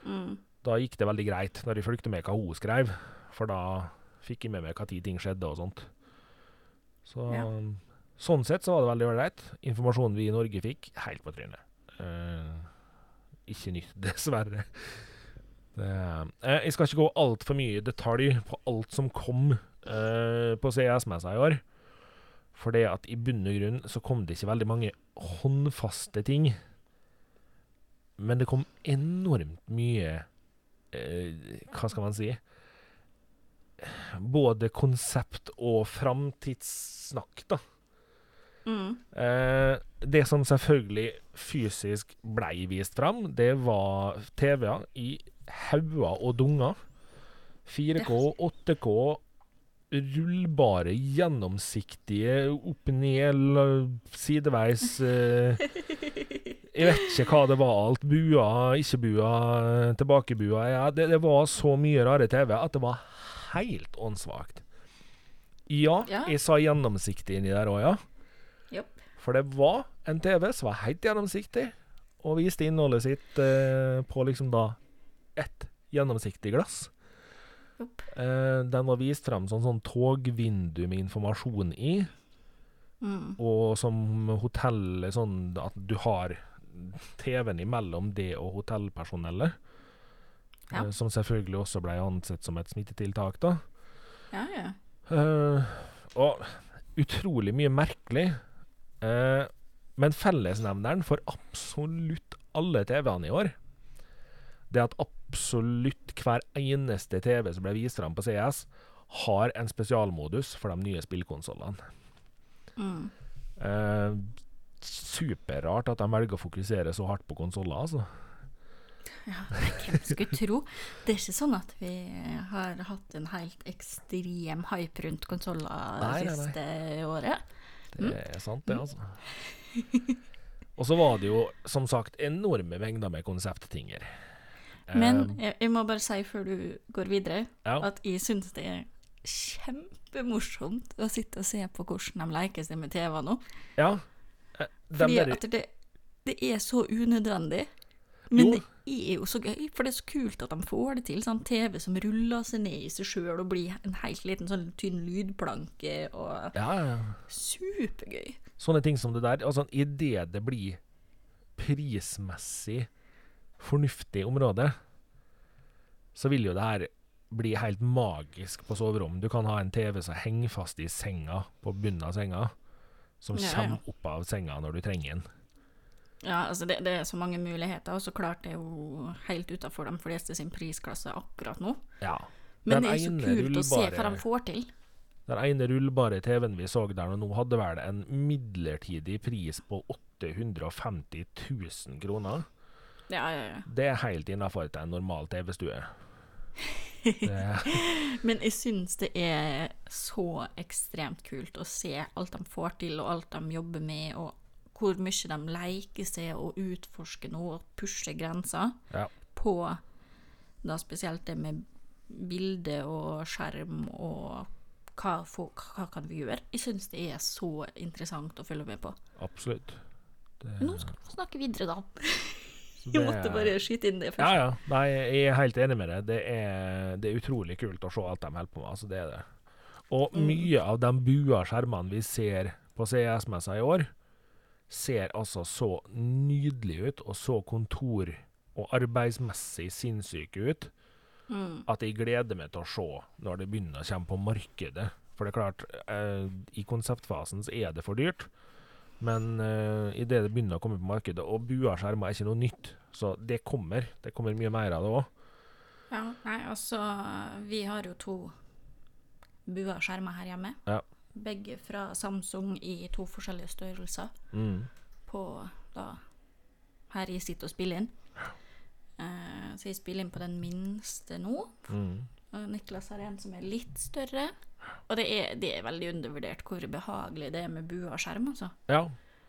Mm. da gikk det veldig greit når jeg fulgte med hva hun skrev. For da fikk jeg med meg hva tid ting skjedde og sånt. Så Ja. Sånn sett så var det veldig ålreit. Informasjonen vi i Norge fikk, helt på trynet. Uh, ikke nytt, dessverre. Det, uh, jeg skal ikke gå altfor mye i detalj på alt som kom uh, på CS-messa i år. For det at i bunn og grunn så kom det ikke veldig mange håndfaste ting. Men det kom enormt mye Hva skal man si? Både konsept og framtidssnakk, da. Mm. Eh, det som selvfølgelig fysisk blei vist fram, det var TV-er i hauger og dunger. 4K, 8K, rullbare, gjennomsiktige, opp ned, sideveis eh, Jeg vet ikke hva det var alt. Bua, ikke bua, tilbakebua. Ja, det, det var så mye rare TV at det var helt åndssvakt. Ja, Ja. jeg sa gjennomsiktig inni der òg, ja. For det var en TV som var helt gjennomsiktig, og viste innholdet sitt eh, på liksom da ett gjennomsiktig glass. Eh, den var vist frem som sånn togvindu med informasjon i, Mm. og som hotellet sånn at du har TV-en imellom det og hotellpersonellet. Ja. Eh, som selvfølgelig også ble ansett som et smittetiltak, da. Ja, ja. Eh, og utrolig mye merkelig. Eh, men fellesnevneren for absolutt alle TV-ene i år, det er at absolutt hver eneste TV som ble vist fram på CS, har en spesialmodus for de nye spillkonsollene. Mm. Eh, superrart at de velger å fokusere så hardt på konsoller, altså. Ja, hvem skulle tro? Det er ikke sånn at vi har hatt en helt ekstrem hype rundt konsoller det siste året. Det er sant, det, altså. Og så var det jo, som sagt, enorme mengder med konsepttinger. Men Eh, jeg, jeg må bare si før du går videre, ja. at jeg syns det er kjempemorsomt å sitte og se på hvordan de leker seg med TV nå. ja. Eh, de Fordi der- at det, det er så unødvendig. Men Jo. det er jo så gøy, for det er så kult at de får det til. Sånn TV som ruller seg ned i seg sjøl og blir en helt liten sånn tynn lydplanke. og Ja, ja. Supergøy. Sånne ting som det der. Altså, Idet det blir prismessig fornuftig område, så vil jo det her bli helt magisk på soverommet. Du kan ha en TV som henger fast i senga, på bunnen av senga, som ja. kommer opp av senga når du trenger den. Ja, altså det, det er så mange muligheter, og så klart det er jo helt utafor de fleste sin prisklasse akkurat nå. Ja. Men det er så kult kult å se hva de får til. Den ene rullbare TV-en vi så der nå, hadde vel en midlertidig pris på 850 000 kroner. Ja, ja, ja. Det er helt innafor til en normal TV-stue. Men jeg syns det er så ekstremt kult å se alt de får til, og alt de jobber med, og hvor mye de leker seg og utforsker noe og pusher grenser Ja. på da spesielt det med bilde og skjerm og hva, for, hva kan vi gjøre? Jeg syns det er så interessant å følge med på. Absolutt. Det, nå skal vi få snakke videre, da. Det... Jeg måtte bare skyte inn det først. Ja, ja. Nei, jeg er helt enig med deg. Det er, det er utrolig kult å se alt de holder på med. Altså, det er det. Og Mm. mye av de bua skjermene vi ser på CS-messa i år, ser altså så nydelig ut, og så kontor- og arbeidsmessig sinnssyke ut, Mm. at jeg gleder meg til å se når det begynner å komme på markedet. For det er klart, eh, i konseptfasen så er det for dyrt. Men eh, idet det begynner å komme på markedet, og bua skjermer er ikke noe nytt, så det kommer. Det kommer mye mer av det òg. Ja, nei, altså Vi har jo to bua skjermer her hjemme. Ja. Begge fra Samsung i to forskjellige størrelser. Mm. På da her jeg sitter og spiller inn. Uh, så jeg spiller inn på den minste nå. Mm. Og Niklas har en som er litt større. Og det er, det er veldig undervurdert hvor behagelig det er med bua skjerm, altså. Ja,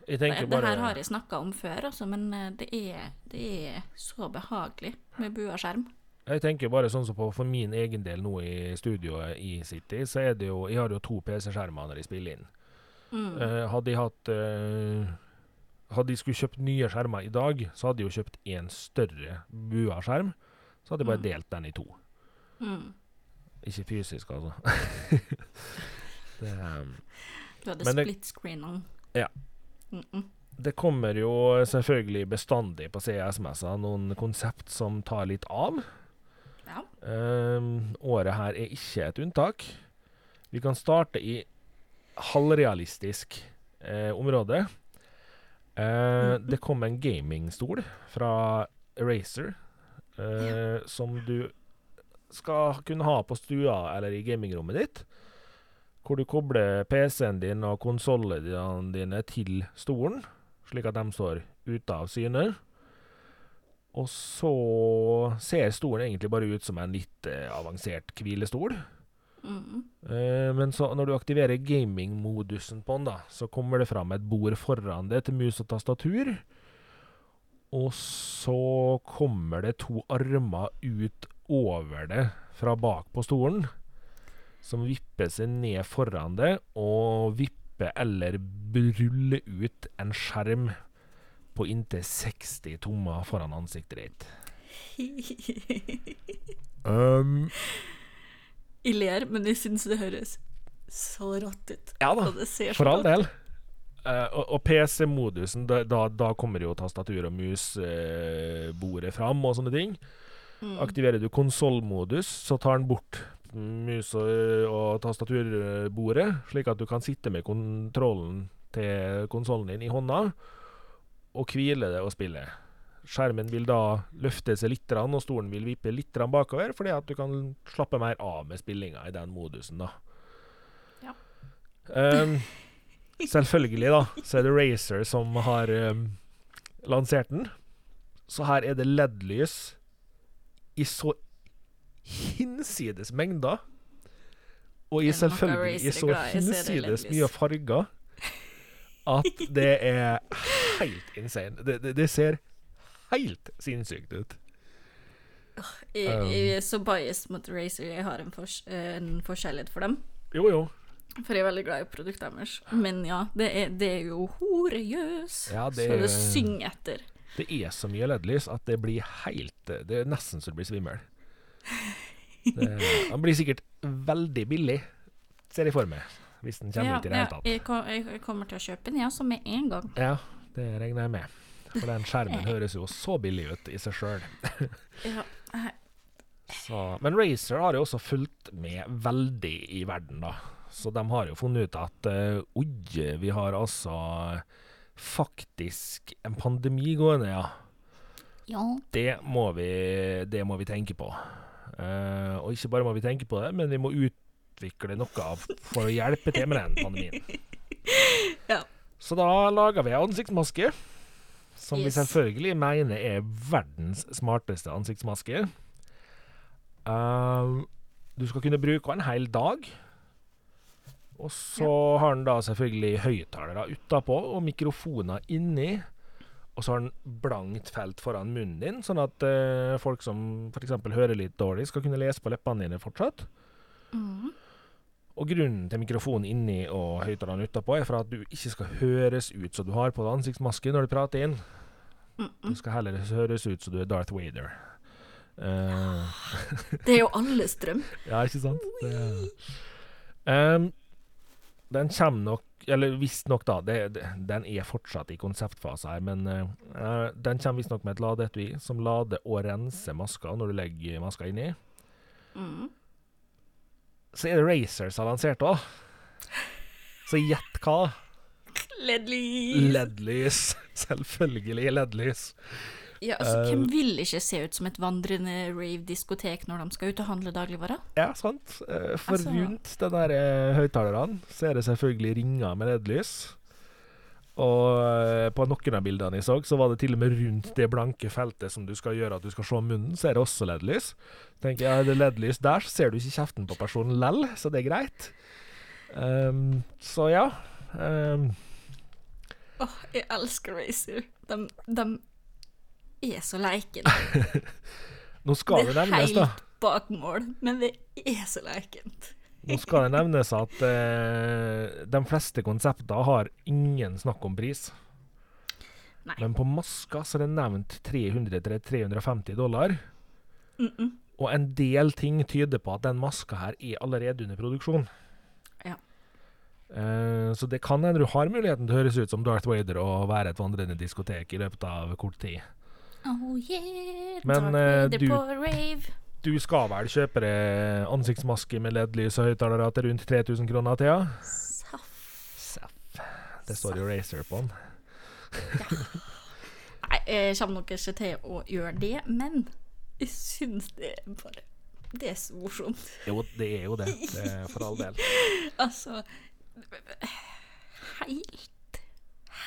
jeg Det, bare... det her har jeg snakka om før, altså, men eh, det er, det er så behagelig med bua skjerm. Jeg tenker bare sånn som på for min egen del nå i studioet i City, så er det jo Jeg har jo to PC-skjermer når jeg spiller inn. Mm. Uh, hadde jeg hatt uh, Hadde jeg skulle kjøpt nye skjermer i dag, så hadde jeg jo kjøpt en større bua-skjerm. Så hadde jeg bare Mm. delt den i to. Mm. Ikke fysisk, altså. det, um, Du hadde split screen on. Ja. Det kommer jo selvfølgelig bestandig på CSMS-er noen konsept som tar litt av. Ja. Um, året her er ikke et unntak. Vi kan starte i halvrealistisk eh, område. Eh, Mhm. Det kom en gamingstol fra Eraser eh, som du skal kunne ha på stua eller i gamingrommet ditt. Hvor du kobler PC-en din og konsollene dine til stolen, slik at de står ute av syne. Og så ser stolen egentlig bare ut som en litt eh, avansert hvilestol. Mm. Eh, men så når du aktiverer gaming-modusen på den, da, så kommer det fram et bord foran det til mus og tastatur. Og så kommer det to armer ut over det fra bak på stolen, som vipper seg ned foran det, og vipper eller ruller ut en skjerm på inntil 60 tommer foran ansiktet ditt. Um, Jeg ler, men jeg syns det høres så rått ut. ja da. Det ser For all del. Uh, og og PC-modusen, da, da, da kommer jo tastatur og mus-bordet fram og sånne ting. Mm. Aktiverer du konsollmodus, så tar den bort mus- og, og tastaturbordet, slik at du kan sitte med kontrollen til konsollen din i hånda og hvile det og spille. Skjermen vil da løfte seg litt, og stolen vil vippe litt bakover, fordi at du kan slappe mer av med spillinga i den modusen. da. Ja. Um, selvfølgelig, da, så er det Racer som har um, lansert den. Så her er det LED-lys i så hinsides mengder. Og i selvfølgelig i så hinsides mye farger at det er helt insane. Det, det, det ser helt sinnssykt ut. Jeg, Um. jeg er så biased mot Razer. Jeg har en, fors en forskjellighet for dem. Jo, jo. For jeg er veldig glad i produktet deres. Men ja, det er, det er jo horejøs. Ja, det Så det er- synger etter. Det er så mye LED-lys at det blir helt Det er nesten så du blir svimmel. Det- Han blir sikkert veldig billig, ser jeg for meg. Hvis den kommer Ja, ut i det hele tatt. jeg, jeg kommer til å kjøpe den, ja, så med en gang. Ja, det regner jeg med. For den skjermen høres jo så billig ut i seg sjøl. Ja, men Racer har jo også fulgt med veldig i verden, da. Så de har jo funnet ut at uh, oi, vi har altså faktisk en pandemi gående, ja. ja. Det må vi, det må vi tenke på. Uh, og ikke bare må vi tenke på det, men vi må utvikle noe av for å hjelpe til med den pandemien. Ja. Så da lager vi ansiktsmaske, som Yes. vi selvfølgelig mener er verdens smarteste ansiktsmaske. Uh, du skal kunne bruke den en hel dag. Og så har den da selvfølgelig høyttalere utapå og mikrofoner inni. Og så har den blankt felt foran munnen din, sånn at uh, folk som f.eks. hører litt dårlig, skal kunne lese på leppene dine fortsatt. Mhm. Og grunnen til mikrofonen inni og høyttalerne utapå er for at du ikke skal høres ut som du har på deg ansiktsmaske når du prater inn. Du skal heller høres ut som du er Darth Vader. Uh, Det er jo alles drøm. ja, ikke sant? Ehm, den kommer nok Eller visstnok, da. Det, det, den er fortsatt i konseptfase her, men eh, den kommer visstnok med et ladeetui som lader og renser maska når du legger maska inni. Mhm. Så er det Racers har lansert òg. Så gjett hva? LED-lys. LED-lys. Selvfølgelig LED-lys. Ja, altså, uh, hvem vil ikke se ut som et vandrende rave-diskotek når de skal ut og handle dagligvarer? Ja, sant. Eh, For Altså- rundt de der eh, høyttalerne så er det selvfølgelig ringer med LED-lys. Og eh, på noen av bildene jeg så, så var det til og med rundt det blanke feltet som du skal gjøre at du skal se munnen, så er det også LED-lys. Tenker jeg, Er det LED-lys der, så ser du ikke kjeften på personen lell, så det er greit. Um, så ja. Um. Åh, jeg elsker Racer. De, de er så leikende. nå skal det er helt bak mål, men det er så leikent. Nå skal det nevnes at eh, de fleste konsepter har ingen snakk om pris. Nei. Men på maska så er det nevnt 300-350 dollar. Mm -mm. Og en del ting tyder på at den maska her er allerede under produksjon. Ja. Eh, så det kan hende du har muligheten til å høres ut som Darth Vader og være et vandrende diskotek i løpet av kort tid. Oh yeah, Men, Darth eh, Vader du- på rave. Du skal vel kjøpe deg ansiktsmaske med LED-lys og høyttalere til rundt 3000 kroner, Thea? Saff. Det står jo Racer på den. Nei, jeg kommer nok ikke til å gjøre det, men jeg syns det er bare Det er så morsomt. Jo, det er jo det. det er for all del. Altså Helt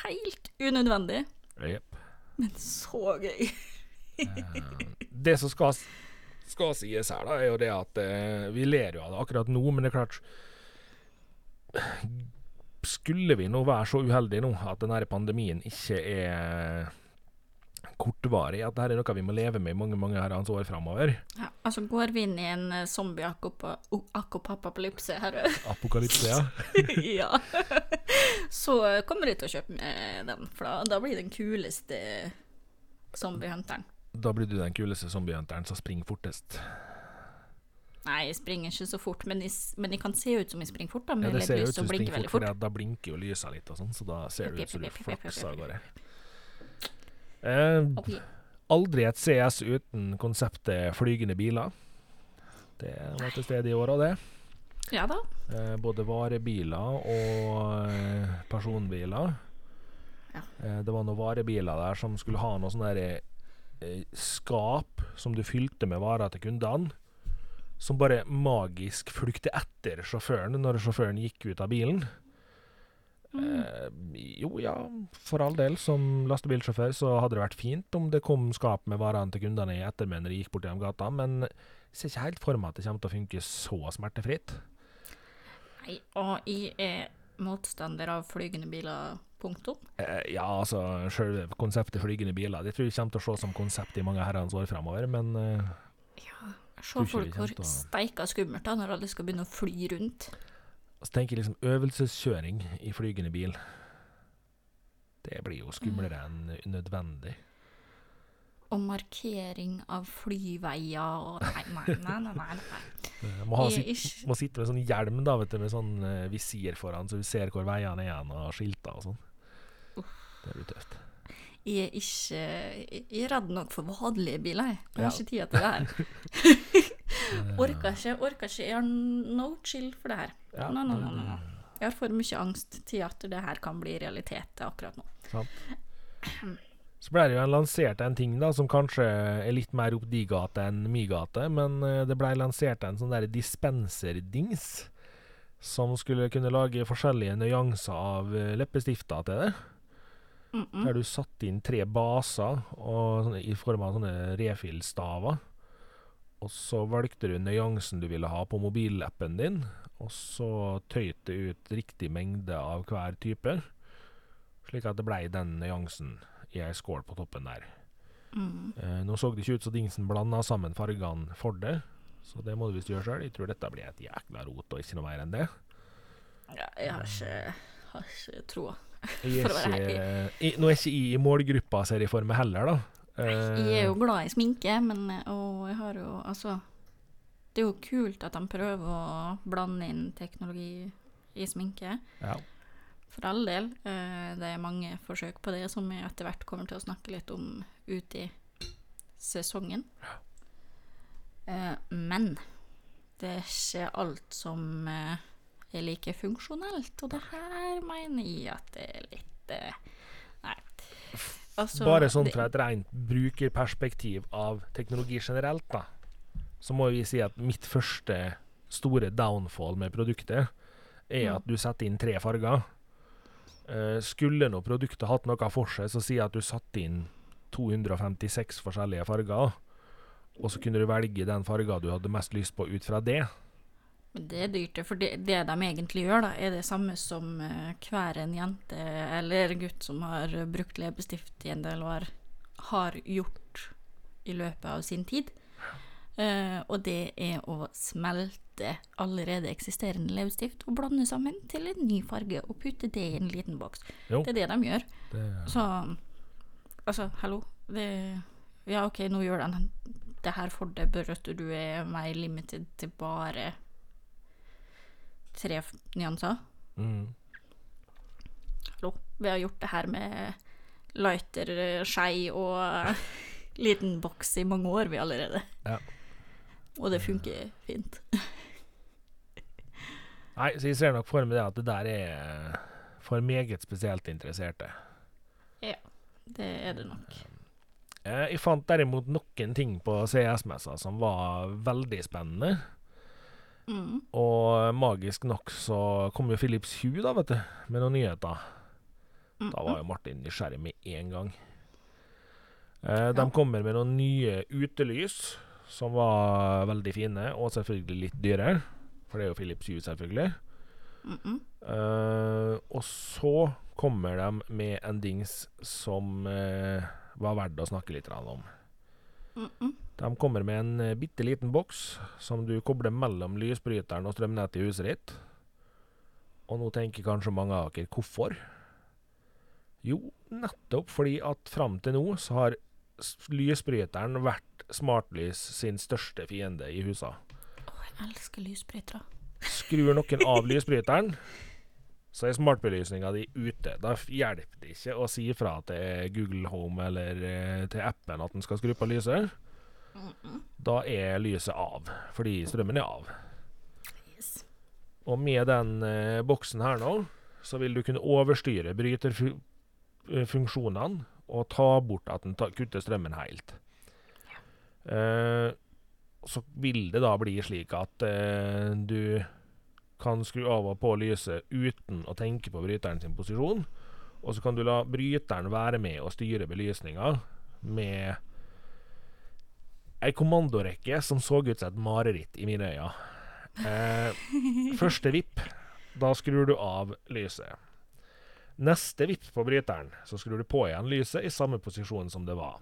Helt unødvendig, Jep. men så gøy. Det som skal, skal sies her, da, er jo det at eh, vi ler jo av det akkurat nå, men det er klart Skulle vi nå være så uheldige nå at denne pandemien ikke er kortvarig, at dette er noe vi må leve med i mange mange herrens år framover Ja, altså går vi inn i en eh, zombie-akopapalypse her Apokalypse, ja. ja. Så kommer de til å kjøpe med den, for da, da blir det den kuleste zombiehunteren. Da blir du den kuleste zombiehunteren som springer fortest. Nei, jeg springer ikke så fort, men jeg, men jeg kan se ut som jeg springer fort, da, Ja, det ser ut som du springer fort, fort. for da blinker jo lysa litt og sånn, så da ser det ut som du flakser av gårde. Eh. Aldri et CS uten konseptet flygende biler. Det var til stede i år òg, det. Ja da. Eh, både varebiler og eh, personbiler. Ja. Eh, det var noen varebiler der som skulle ha noe sånn derre skap som du fylte med varer til kundene. Som bare magisk fulgte etter sjåføren når sjåføren gikk ut av bilen. Eh, jo, ja, for all del. Som lastebilsjåfør så hadde det vært fint om det kom skap med varene til kundene i ettermiddag når de gikk bort gjennom gata, men jeg ser ikke helt for meg at det kommer til å funke så smertefritt. Nei, og jeg er motstander av flygende biler, punktum. Eh, ja, altså, selve konseptet flygende biler Det tror jeg kommer til å se som konsept i mange herrens år framover, men eh, Ja, se folk hvor å- steika skummelt da, når alle skal begynne å fly rundt. så tenker jeg liksom øvelseskjøring i flygende bil. Det blir jo skumlere enn unødvendig. Og markering av flyveier og Nei, nei, nei. nei, nei, nei. Eh, Må, ha, sitt, må sitte med sånn hjelm da, vet du, med sånn uh, visir foran, så du ser hvor veiene er igjen, og skilter og sånn. Det blir tøft. Jeg er ikke Jeg er redd nok for vanlige biler, jeg. Jeg har Ja. ikke tid til det her. orker ikke. Orker ikke. Jeg har no chill for det her. Ja, no, nei, nei. Jeg har for mye angst til at det her kan bli realitet akkurat nå. Sant. Så ble det jo lansert en ting da, som kanskje er litt mer opp di gate enn mi gate, men eh, det ble lansert en sånn der dispenserdings som skulle kunne lage forskjellige nyanser av eh, leppestifter til det. Mm -mm. Der du satte inn tre baser og, i form av sånne refill-staver. Og så valgte du nyansen du ville ha på mobilappen din, og så tøyt det ut riktig mengde av hver type, slik at det blei den nyansen ei skål på toppen der. Mm. Eh, nå så det ikke ut som dingsen blanda sammen fargene for det, så det må du visst gjøre sjøl. Jeg tror dette blir et jækla rot og ikke noe mer enn det. Ja, jeg har ikke, har ikke troa. Jeg er ikke, jeg, nå er ikke jeg i målgruppa, ser jeg for meg heller, da. Eh, Jeg er jo glad i sminke, men Og jeg har jo Altså Det er jo kult at de prøver å blande inn teknologi i sminke. ja. For all del. Eh, Det er mange forsøk på det som vi etter hvert kommer til å snakke litt om ut i sesongen. Eh, Men det er ikke alt som eh, er like funksjonelt, og det her mener jeg at det er litt Nei. Altså, Bare sånn fra et rent brukerperspektiv av teknologi generelt, da, så må vi si at mitt første store downfall med produktet er Mm. at du setter inn tre farger. Eh, skulle nå produktet hatt noe for seg, så jeg at du satte inn 256 forskjellige farger, og så kunne du velge den farga du hadde mest lyst på ut fra det. Det er dyrt, for det, det de egentlig gjør, da, er det samme som eh, hver en jente eller gutt som har brukt leppestift i en del år, har gjort i løpet av sin tid. Eh, og det er å smelte allerede eksisterende leppestift og blande sammen til en ny farge og putte det i en liten boks. Jo. Det er det de gjør. det Så altså, hallo. Det, ja, OK, nå gjør den det her for deg, bare at du er mer limited til bare tre nyanser. mm. Hallo. Vi har gjort det her med lighter, eh, skei og liten boks i mange år, vi allerede. Ja. Og det funker fint. Nei, så jeg ser nok for meg det at det der er for meget spesielt interesserte. Det er det nok. Eh, Jeg fant derimot noen ting på CS-messa som var veldig spennende. Mm. Og magisk nok så kom jo Philips Hue da, vet du, med noen nyheter. Mm. Da var jo Martin nysgjerrig med en gang. Eh, de kommer med noen nye utelys som var veldig fine, og selvfølgelig litt dyre. For det er jo Philips Hue, selvfølgelig. Mm -mm. Uh, og så kommer de med en dings som uh, var verdt å snakke litt om. Mm. De kommer med en uh, bitte liten boks som du kobler mellom lysbryteren og strømnettet i huset ditt. Og nå tenker kanskje mange av dere hvorfor? Jo, nettopp fordi at fram til nå så har lysbryteren vært smartlys sin største fiende i husa. Å, jeg elsker lysbrytere. Skrur noen av lysbryteren, så er smartbelysninga di ute. Da hjelper det ikke å si fra til Google Home eller eh, til appen at den skal skru på lyset. Da er lyset av, fordi strømmen er av. Yes. Og med den eh, boksen her nå, så vil du kunne overstyre bryterfunksjonene og ta bort at den kutter strømmen helt. Uh, så vil det da bli slik at uh, du kan skru av og på lyset uten å tenke på bryteren sin posisjon. Og så kan du la bryteren være med og styre belysninga med ei kommandorekke som så ut som et mareritt i mine øyne. Eh, første vipp, da skrur du av lyset. Neste vipp på bryteren, så skrur du på igjen lyset i samme posisjon som det var.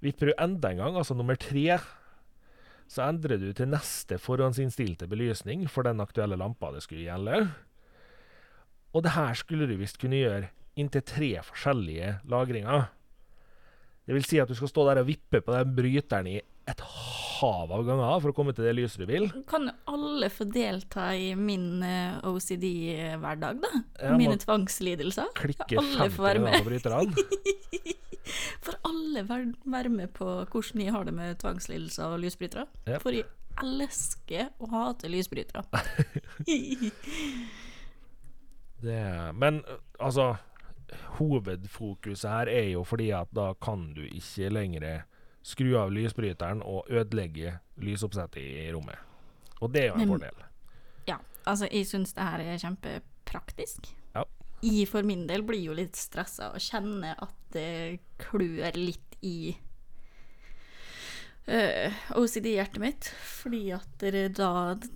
Vipper du enda en gang, altså nummer tre, så endrer du til neste forhåndsinnstilte belysning for den aktuelle lampa det skulle gjelde. Og det her skulle du visst kunne gjøre inntil tre forskjellige lagringer. Det vil si at du skal stå der og vippe på den bryteren i et hav av ganger for å komme til det lyset du vil. Kan jo alle få delta i min eh, OCD-hverdag, da? Jeg Mine tvangslidelser? Klikke alle 50 får være ganger med. på bryterne. Får alle være med på hvordan jeg har det med tvangslidelser og lysbrytere? Yep. For jeg elsker å hate lysbrytere. Det, men altså Hovedfokuset her er jo fordi at da kan du ikke lenger skru av lysbryteren og ødelegge lysoppsettet i rommet. Og det er jo en Men- fordel. ja, altså jeg syns det her er kjempepraktisk. Ja. Jeg for min del blir jo litt stressa og kjenner at det klør litt i uh, OCD-hjertet mitt. Fordi at da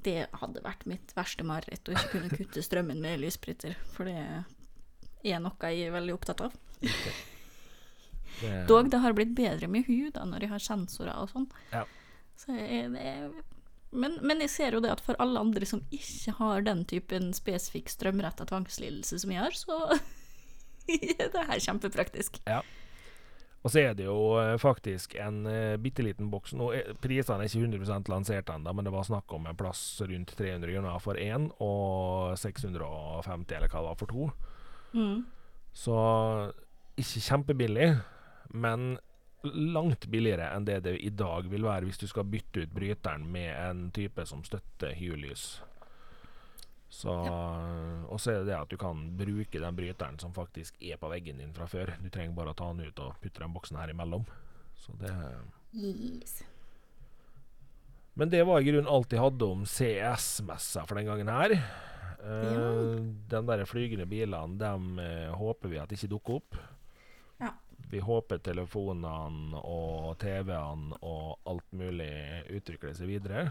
det hadde vært mitt verste mareritt å ikke kunne kutte strømmen med lysbryter. For det er noe jeg er veldig opptatt av. Det, Dog det har blitt bedre med hud da, når jeg har sensorer og sånn. Ja. Så men, men jeg ser jo det at for alle andre som ikke har den typen spesifikk strømretta tvangslidelse som jeg har, så er det her kjempepraktisk. Og så er det jo eh, faktisk en uh, bitte liten boks. Nå prisene er ikke 100% lansert ennå, men det var snakk om en plass rundt 300 kroner for én, og 650 eller hva det var for to. Mm. Så ikke kjempebillig, men langt billigere enn det det i dag vil være hvis du skal bytte ut bryteren med en type som støtter hue-lys. Så Og så er det det at du kan bruke den bryteren som faktisk er på veggen din fra før. Du trenger bare å ta den ut og putte den boksen her imellom. Så det Yes. Men det var i grunnen alt jeg hadde om CS-messa for den gangen her. Ja. Uh, Den der flygende bilene, dem uh, håper vi at ikke dukker opp. Vi håper telefonene og TV-ene og alt mulig utvikler seg videre.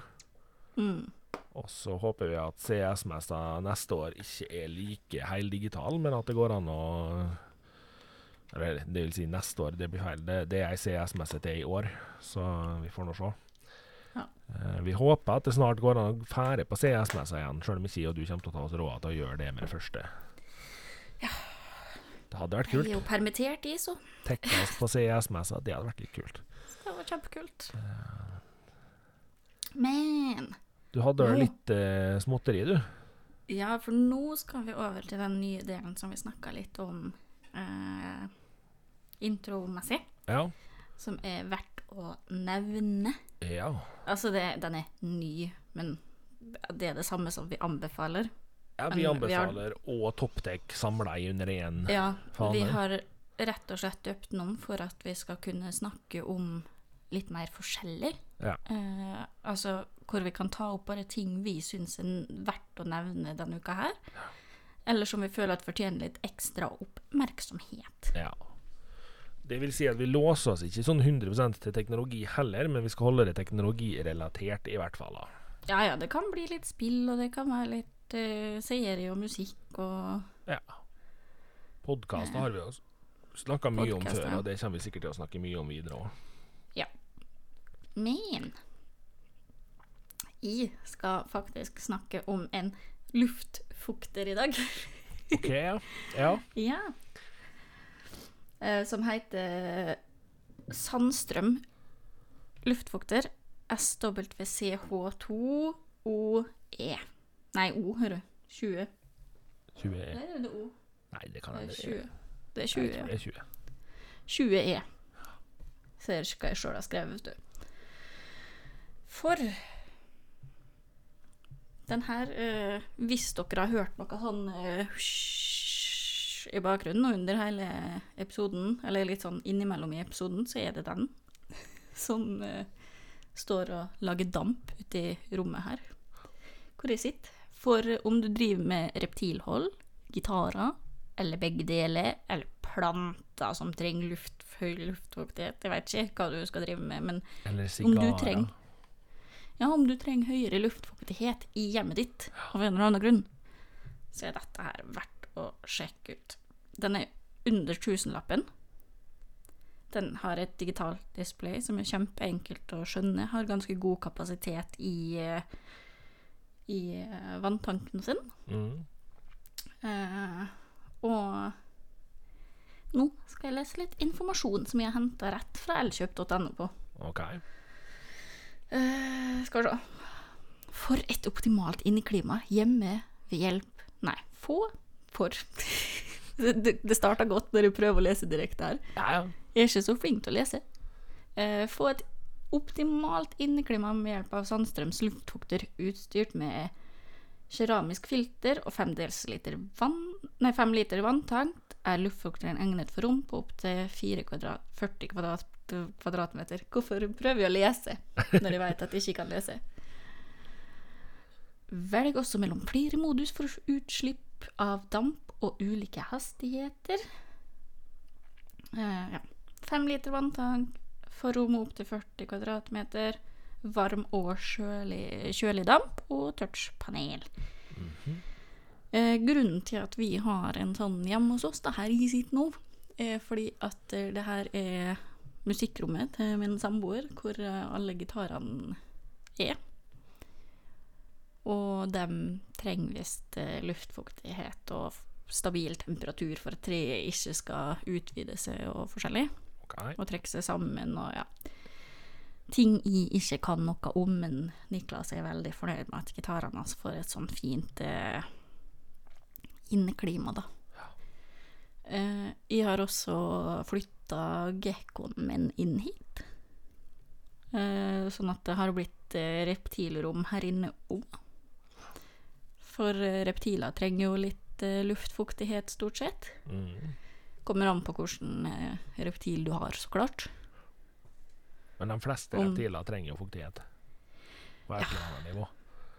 Mm. Og så håper vi at CS-messa neste år ikke er like heldigital, men at det går an å Eller det vil si neste år, det blir feil. Det, det er ei CS-messe til i år, så vi får nå se. Ja. Eh, vi håper at det snart går an å fære på CS-messa igjen, sjøl om ikke jeg og du kommer til å ta oss råd til å gjøre det med det første. Ja. Det hadde vært kult. Jeg er jo permittert i, så Tekkast på CS-messa, det hadde vært litt kult. det var kjempekult. Men Du hadde vel litt eh, småtteri, du? Ja, for nå skal vi over til den nye delen som vi snakka litt om eh, intromessig, Ja. som er verdt å nevne. Ja. Altså, det, den er ny, men det er det samme som vi anbefaler. Ja vi anbefaler vi har- og Topptek samla i under én. Ja, fane. vi har rett og slett døpt noen for at vi skal kunne snakke om litt mer forskjellig. Ja. Eh, altså hvor vi kan ta opp bare ting vi syns er verdt å nevne denne uka her. Eller som vi føler at fortjener litt ekstra oppmerksomhet. Ja. Det vil si at vi låser oss ikke sånn 100% til teknologi heller, men vi skal holde det teknologirelatert i hvert fall. da. Ja ja, det kan bli litt spill, og det kan være litt eh, serie og musikk og Ja. Podkaster har vi jo snakka mye om før, og det kommer vi sikkert til å snakke mye om videre òg. Men jeg skal faktisk snakke om en luftfukter i dag. OK, ja. ja. Ja. Uh, som heter Sandstrøm luftfukter SWCH2OE. Nei, O, hører du. 20. 20 Eller er det O? Nei, det kan Det hende er det 20. er Det er Jeg 20, tror ja. det er 20. 20 E. Ser hva jeg sjøl har skrevet, vet du. For den her eh, Hvis dere har hørt noe sånn eh, hysj i bakgrunnen og under hele episoden, eller litt sånn innimellom i episoden, så er det den som eh, står og lager damp ute i rommet her. Hvor jeg sitter. For om du driver med reptilhold, gitarer, eller begge deler, eller planter som trenger luft, høy luftfuktighet, jeg vet ikke hva du skal drive med, men Eller om du trenger ja, om du trenger høyere luftfuktighet i hjemmet ditt av en eller annen grunn, så er dette her verdt å sjekke ut. Den er under tusenlappen. Den har et digitalt display som er kjempeenkelt å skjønne, har ganske god kapasitet i, eh, i eh, vanntanken sin. Mm. Eh, og nå skal jeg lese litt informasjon som jeg har henta rett fra elkjøp.no på. OK. Eh, skal vi se. For et optimalt inneklima hjemme ved hjelp Nei, få for Det, det, det starta godt når jeg prøver å lese direkte her. Ja, ja. Jeg er ikke så flink til å lese. Eh, få et optimalt inneklima med hjelp av Sandstrøms luftfukter utstyrt med keramisk filter og 5 desiliter vann, nei, 5 liter vanntank er luftfukteren egnet for rom på opptil 40 kvadrat, kvadratmeter. Hvorfor prøver vi å lese når de vet at de ikke kan lese? Velg også mellom flere modus for utslipp av damp og ulike hastigheter. Uh, ja. 5 liter vanntank for rom opp til 40 kvadratmeter. Varm og kjølig, kjølig damp og touchpanel. eh, grunnen til at vi har en sånn hjemme hos oss, det her i sitt nå, er fordi at eh, det her er musikkrommet til min samboer, hvor eh, alle gitarene er. Og de trenger visst eh, luftfuktighet og stabil temperatur for at treet ikke skal utvide seg og forskjellig OK. og trekke seg sammen og ja. Ting jeg ikke kan noe om, men Niklas er veldig fornøyd med at gitarene hans får et sånn fint eh, inneklima, da. Eh, jeg har også flytta gekkoen min inn hit. Eh, sånn at det har blitt eh, reptilrom her inne òg. For eh, reptiler trenger jo litt eh, luftfuktighet, stort sett. Mm. Kommer an på hvilken eh, reptil du har, så klart. Men de fleste Om- reptiler trenger jo fuktighet. På et eller annet nivå.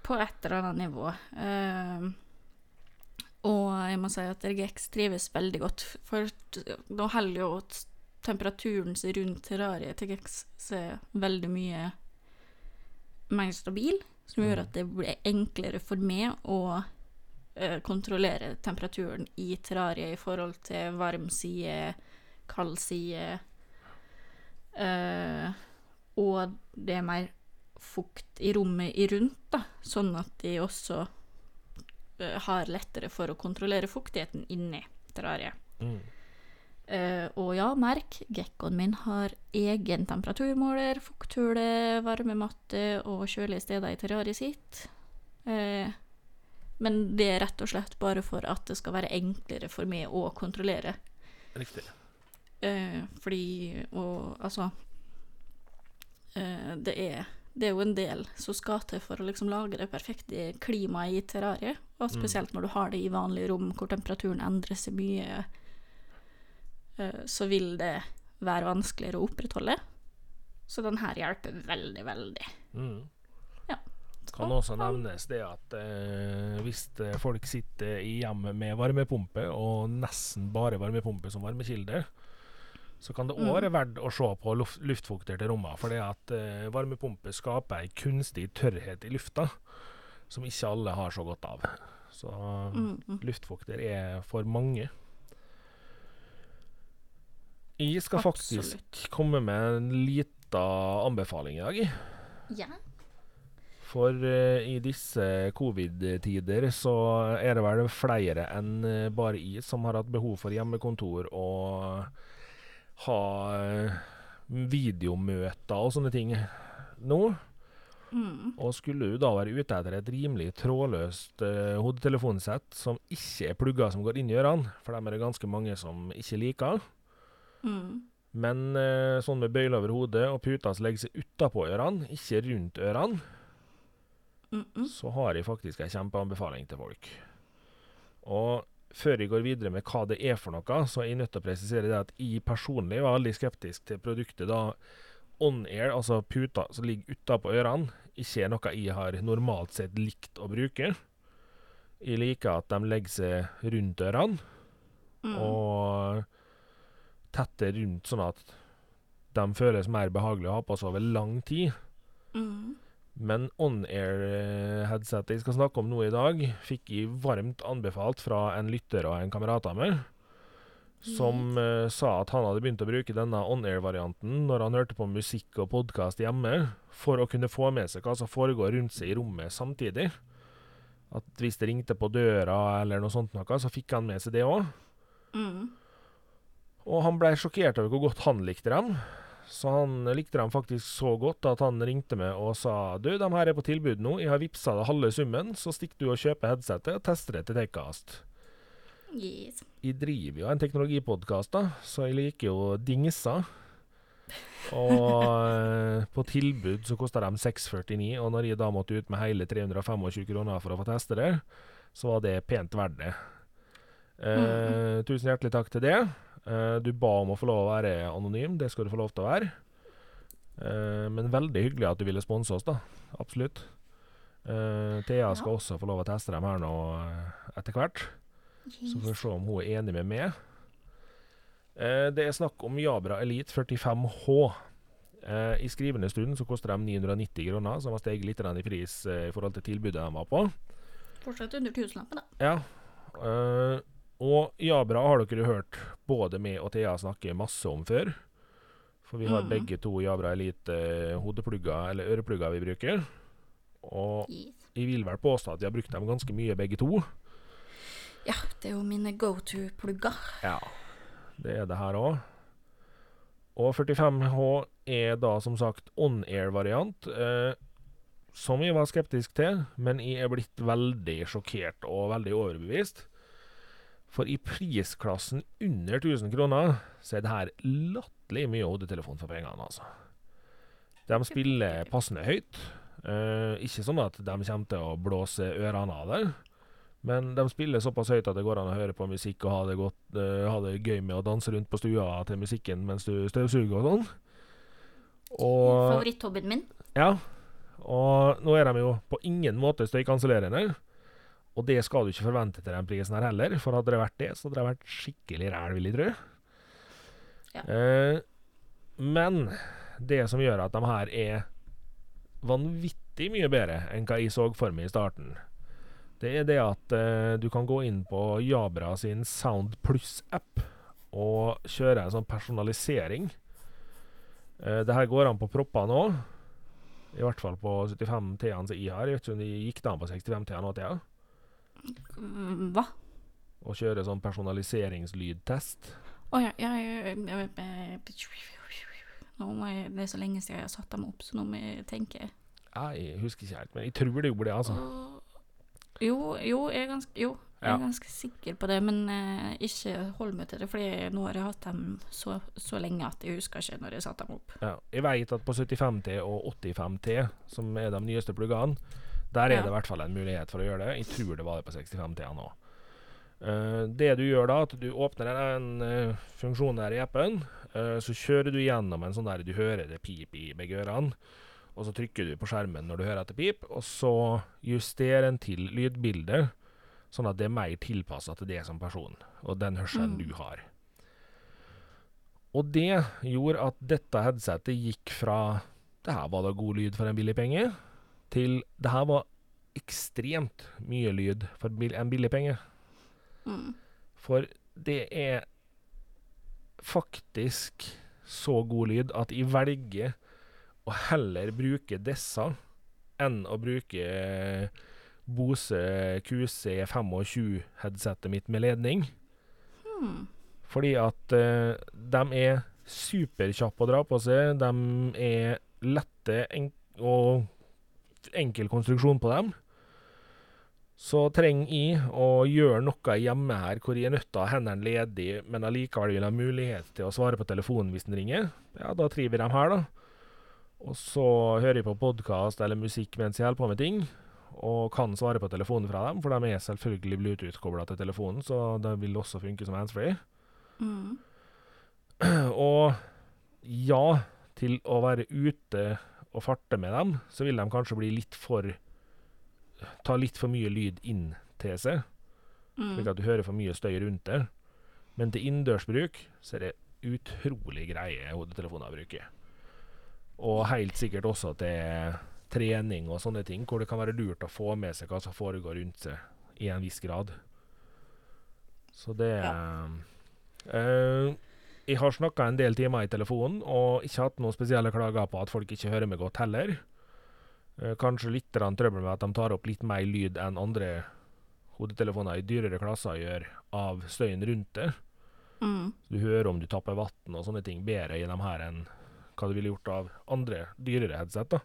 På et eller annet nivå. Uh, og jeg må si at Regex trives veldig godt, for nå holder jo temperaturen seg rundt terrariet til Gex seg veldig mye mer stabil, som gjør Mm. at det blir enklere for meg å eh, kontrollere temperaturen i terrariet i forhold til varm side, kald side. Eh, og det er mer fukt i rommet i rundt, da, sånn at de også eh, har lettere for å kontrollere fuktigheten inni terrariet. Mm. Uh, og ja, merk, gekkoen min har egen temperaturmåler, fukthule, varmematte og kjølige steder i terrariet sitt. Eh, men det er rett og slett bare for at det skal være enklere for meg å kontrollere. Riktig. Eh, fordi Og altså eh, det, er, det er jo en del som skal til for å liksom lage det perfekte klimaet i terrariet. Og spesielt når du har det i vanlige rom hvor temperaturen endrer seg mye, eh, så vil det være vanskeligere å opprettholde. Så den her hjelper veldig, veldig. Mm. Kan også nevnes det at eh, hvis eh, folk sitter i hjemmet med varmepumpe, og nesten bare varmepumpe som varmekilde, så kan det òg Mm. være verdt å se på luft, luftfukter til rommene. For det at eh, varmepumpe skaper ei kunstig tørrhet i lufta som ikke alle har så godt av. Så Mm, luftfukter er for mange. Jeg skal faktisk komme med en lita anbefaling i dag. Ja. For eh, i disse covid-tider så er det vel flere enn eh, bare jeg som har hatt behov for hjemmekontor og ha eh, videomøter og sånne ting nå. Mm. Og skulle du da være ute etter et rimelig trådløst uh, hodetelefonsett som ikke er plugger som går inn i ørene, for dem er det ganske mange som ikke liker, Mm. men uh, sånn med bøyle over hodet og puta som legger seg utapå ørene, ikke rundt ørene, Mm -mm. så har jeg faktisk en kjempeanbefaling til folk. Og før jeg går videre med hva det er for noe, så er jeg nødt til å presisere det at jeg personlig var veldig skeptisk til produktet da on-air, altså puta som ligger utapå ørene, ikke er noe jeg har normalt sett likt å bruke. Jeg liker at de legger seg rundt ørene, Mm. og tette rundt, sånn at de føles mer behagelige å ha på seg over lang tid. Mm. Men on-air-headsetet jeg skal snakke om nå i dag, fikk jeg varmt anbefalt fra en lytter og en kamerat av meg, som uh, sa at han hadde begynt å bruke denne on-air-varianten når han hørte på musikk og podkast hjemme, for å kunne få med seg hva som foregår rundt seg i rommet samtidig. At hvis det ringte på døra eller noe sånt, noe, så fikk han med seg det òg. Mm. Og han blei sjokkert over hvor godt han likte dem. Så han likte dem faktisk så godt at han ringte meg og sa Du, de her er på tilbud nå. Jeg har vippsa deg halve summen, så stikker du og kjøper headsetet og tester det til Techcast. Yes. Jeg driver jo en teknologipodkast, da, så jeg liker jo dingser. Og eh, på tilbud så kosta de 649, og når jeg da måtte ut med hele 325 kroner for å få teste det, så var det pent verdt det. Eh, Tusen hjertelig takk til det. Eh, du ba om å få lov å være anonym, det skal du få lov til å være. Eh, men veldig hyggelig at du ville sponse oss, da. Absolutt. Eh, Thea skal også få lov å teste dem her nå etter hvert. Så får vi se om hun er enig med meg. Det er snakk om Jabra Elite 45H. Eh, I skrivende stund så koster de 990 kroner, som har steget litt i pris i forhold til tilbudet de var på. Fortsatt under tusenlappen, da. Ja. Og Jabra har dere hørt både meg og Thea snakke masse om før. For vi har mm. begge to Jabra Elite eh, eller øreplugger vi bruker. Og Yes. jeg vil vel påstå at vi har brukt dem ganske mye begge to. Ja, det er jo mine go to-plugger. Ja, det er det her òg. Og 45H er da som sagt on-air-variant, eh, som jeg var skeptisk til, men jeg er blitt veldig sjokkert og veldig overbevist. For i prisklassen under 1000 kroner, så er det her latterlig mye hodetelefon for pengene, altså. De spiller passende høyt. Eh, ikke sånn at de kommer til å blåse ørene av deg. Men de spiller såpass høyt at det går an å høre på musikk og ha det, godt, eh, ha det gøy med å danse rundt på stua til musikken mens du støvsuger og sånn. Favoritthobbyen min. ja. Og nå er de jo på ingen måte støykansellerende. Og det skal du ikke forvente til den prisen her heller, for hadde det vært det, så hadde det vært skikkelig ræl, vil jeg tro. Ja. Eh, men det som gjør at de her er vanvittig mye bedre enn hva jeg så for meg i starten, det er det at eh, du kan gå inn på Jabra sin Sound Plus-app og kjøre en sånn personalisering. Eh, det her går an på propper nå. I hvert fall på 75 T-ene som jeg har. Jeg vet ikke om de gikk det an på 65 T-ene? Mm, Hva? Å kjøre sånn personaliseringslydtest. Å ja, ja, ja, ja, Nå må jeg, Det er så lenge siden jeg har satt dem opp, så nå må jeg tenke. Jeg husker ikke helt, men jeg tror det gjorde det, altså. Jo, jo, jeg er ganske, jo, jeg er ganske sikker på det, men eh, ikke hold meg til det, for nå har jeg hatt dem så, så lenge at jeg husker ikke når jeg satte dem opp. Ja, jeg vet at på 75T og 85T, som er de nyeste pluggene, der er Ja. det i hvert fall en mulighet for å gjøre det. Jeg tror det var det på 65-tida nå. Uh, det du gjør da, at du åpner en uh, funksjon der i appen, uh, så kjører du gjennom en sånn der du hører det pip i begge ørene, og så trykker du på skjermen når du hører det pip, og så justerer en til lydbildet, sånn at det er mer tilpassa til det som person, og den hørselen Mm. du har. Og det gjorde at dette headsetet gikk fra det her var da god lyd for en billig penge, til det her var ekstremt mye lyd for en billig penge. Mm. For det er faktisk så god lyd at jeg velger å heller bruke disse enn å bruke Bose QC25-headsetet mitt med ledning. Hmm. Fordi at uh, de er superkjappe å dra på seg. De er lette å og enkel konstruksjon på dem. Så trenger jeg å gjøre noe hjemme her hvor jeg er nødt til å ha hendene ledig, men allikevel vil ha mulighet til å svare på telefonen hvis den ringer. Ja, da triver de her, da. Og så hører jeg på podkast eller musikk mens jeg holder på med ting, og kan svare på telefonen fra dem, for de er selvfølgelig Bluetooth-kobla til telefonen, så det vil også funke som handsfree. Mm. Og ja, til å være ute og farte med dem, så vil de kanskje bli litt for Ta litt for mye lyd inn til seg, Mm. slik at du hører for mye støy rundt det. Men til innendørsbruk så er det utrolig greie hodetelefoner å bruke. Og helt sikkert også til trening og sånne ting, hvor det kan være lurt å få med seg hva som foregår rundt seg i en viss grad. Så det eh, Jeg har snakka en del timer i telefonen, og ikke hatt noen spesielle klager på at folk ikke hører meg godt heller. Eh, kanskje litt trøbbel med at de tar opp litt mer lyd enn andre hodetelefoner i dyrere klasser gjør av støyen rundt det. Mm. Du hører om du tapper vann og sånne ting bedre i dem her enn hva du ville gjort av andre dyrere headset. da.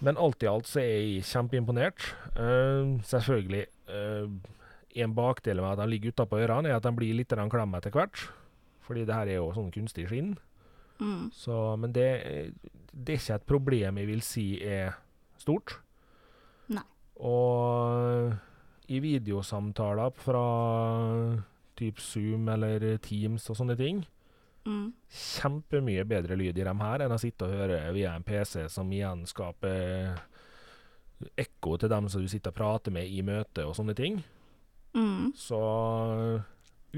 Men alt i alt så er jeg kjempeimponert. Uh, selvfølgelig Uh, En bakdel med at de ligger utapå ørene, er at de blir litt klem etter hvert. Fordi det her er jo sånn kunstig skinn. Mm. Så, men det, det er ikke et problem jeg vil si er stort. Nei. Og i videosamtaler fra typ Zoom eller Teams og sånne ting, Mm. kjempemye bedre lyd i dem her enn å sitte og høre via en PC som igjen skaper ekko til dem som du sitter og prater med i møte og sånne ting. Mm. Så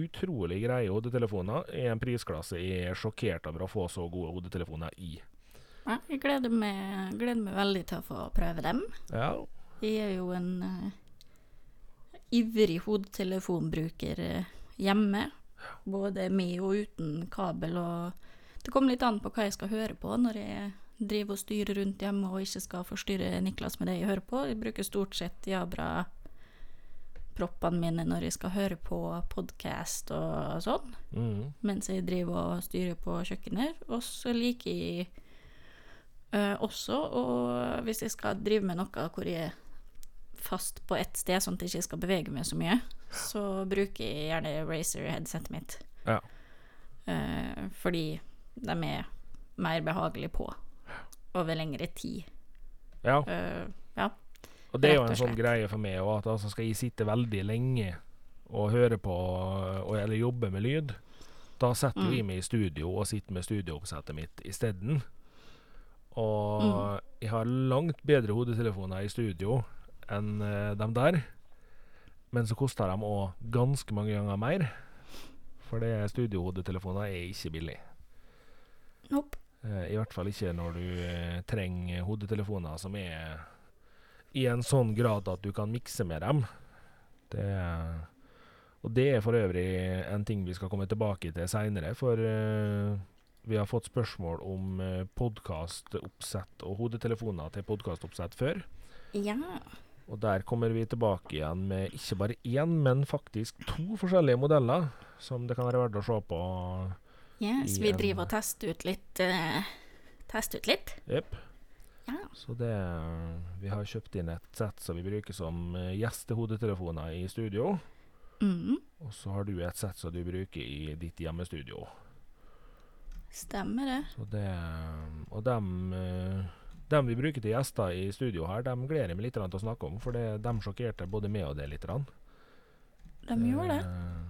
utrolig greie hodetelefoner i en prisklasse jeg er sjokkert over å få så gode hodetelefoner i. Ja, jeg gleder meg, gleder meg veldig til å få prøve dem. Ja, Jeg er jo en uh, ivrig hodetelefonbruker eh, hjemme. Både med og uten kabel. Og det kommer litt an på hva jeg skal høre på når jeg driver og styrer rundt hjemme og ikke skal forstyrre Niklas med det jeg hører på. Jeg bruker stort sett Jabra proppene mine når jeg skal høre på podkast og sånn, mm, mens jeg driver og styrer på kjøkkenet. Og så liker jeg uh, også, og hvis jeg skal drive med noe hvor jeg er fast på ett sted, sånn at jeg ikke skal bevege meg så mye, så bruker jeg gjerne Razer-headsetet mitt. Ja. Uh, fordi de er mer behagelige på over lengre tid. ja. Uh, ja. Og det er jo en sånn greie for meg òg, at altså skal jeg sitte veldig lenge og høre på og, eller jobbe med lyd, da setter Mm. jeg meg i studio og sitter med studiooppsettet mitt isteden. Og Mm. jeg har langt bedre hodetelefoner i studio enn uh, dem der. Men så koster de òg ganske mange ganger mer. For det studiohodetelefoner er ikke billig. Nope. Uh, I hvert fall ikke når du uh, trenger hodetelefoner som er i en sånn grad at du kan mikse med dem. Det, og det er for øvrig en ting vi skal komme tilbake til seinere, for uh, vi har fått spørsmål om uh, podkastoppsett og hodetelefoner til podkastoppsett før. Ja. Og der kommer vi tilbake igjen med ikke bare én, men faktisk to forskjellige modeller som det kan være verdt å se på. Yes, så vi driver og tester ut litt. Uh, tester ut litt. Jepp. Ja. Så det Vi har kjøpt inn et sett som vi bruker som eh, gjestehodetelefoner i studio. Mm, Og så har du et sett som du bruker i ditt hjemmestudio. stemmer det. Så det Og dem, eh, dem vi bruker til gjester i studio her, dem gleder jeg meg litt til å snakke om, for det, dem sjokkerte både meg og det litt. De gjorde det. Eh,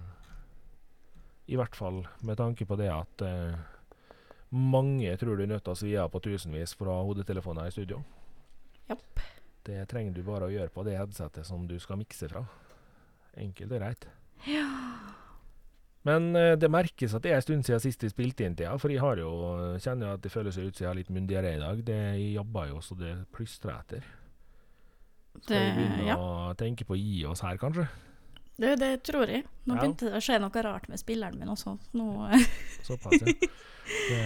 I hvert fall med tanke på det at eh, mange tror du er nødt til å svi av på tusenvis fra hodetelefoner i studio. Japp. Det trenger du bare å gjøre på det headsetet som du skal mikse fra. Enkelt og greit. Men eh, det merkes at det er en stund siden sist vi spilte inn tida, for jeg har jo, kjenner jo at det føles ut som jeg har litt myndigere i dag. Det, jeg jobber jo så det plystrer etter. Skal vi begynne ja. å tenke på å gi oss her, kanskje? Det, det tror jeg. Nå Ja. begynte det å skje noe rart med spilleren min også. Nå, Såpass, ja. Det,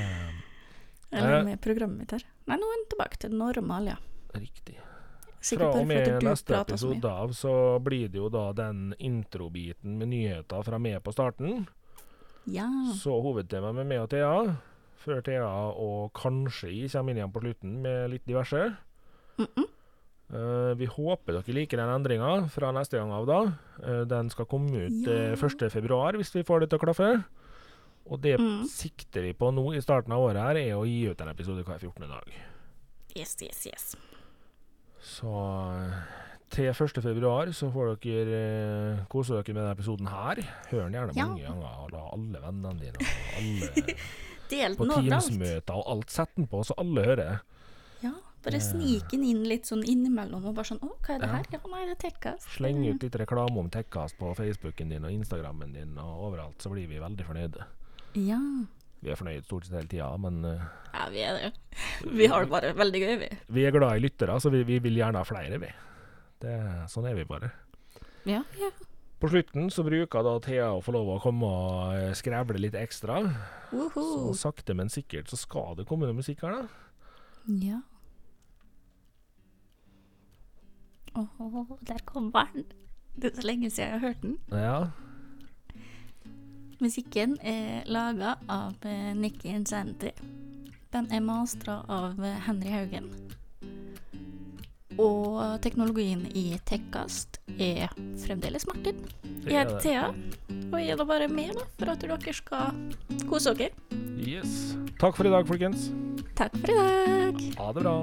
eller Eh. med programmet mitt her. Nei, nå er den tilbake til normal, ja. riktig. Sikkert Fra og med du neste episode av så blir det jo da den introbiten med nyheter fra meg på starten. Ja. Så hovedtemaet med meg og Thea, før Thea og kanskje jeg kommer inn igjen på slutten med litt diverse. Mm -mm. Eh, vi håper dere liker den endringa fra neste gang av, da. Uh, den skal komme ut Ja. uh, 1.2, hvis vi får det til å klaffe. Og det Mm. sikter vi på nå i starten av året her, er å gi ut en episode hver 14. dag. Yes, yes, yes. Så eh, til 1.2 så får dere uh, kose dere med denne episoden her. Hør den gjerne Ja. mange ganger, og la alle vennene dine og alle Del på den overalt. Teams-møter og alt. Sett den på, så alle hører bare Eh. snik den inn litt sånn innimellom, og bare sånn Å, hva er det her? Ja, nei, det er Tekkast. Sleng ut litt reklame om Tekkast på Facebooken din og Instagrammen din og overalt, så blir vi veldig fornøyde. Ja. Vi er fornøyd stort sett hele tida, men eh, Ja, vi er det. Vi har det bare veldig gøy, vi. vi er glad i lyttere, så vi, vi vil gjerne ha flere, vi. Det, sånn er vi bare. Ja, ja. På slutten så bruker da Thea å få lov å komme og eh, skrevle litt ekstra. Så sakte, men sikkert så skal det komme noe musikk her, da. Ja. Åh, der kommer den. Det er så lenge siden jeg har hørt den. Ja. Musikken er laga av eh, Nikki Insanity. Den er mastra av eh, Henry Haugen. Og teknologien i Tekkast er fremdeles Martin. Jeg er heter. Thea, og jeg er da bare med da, for at dere skal kose dere. Yes. Takk for i dag, folkens. Takk for i dag. Ha det bra.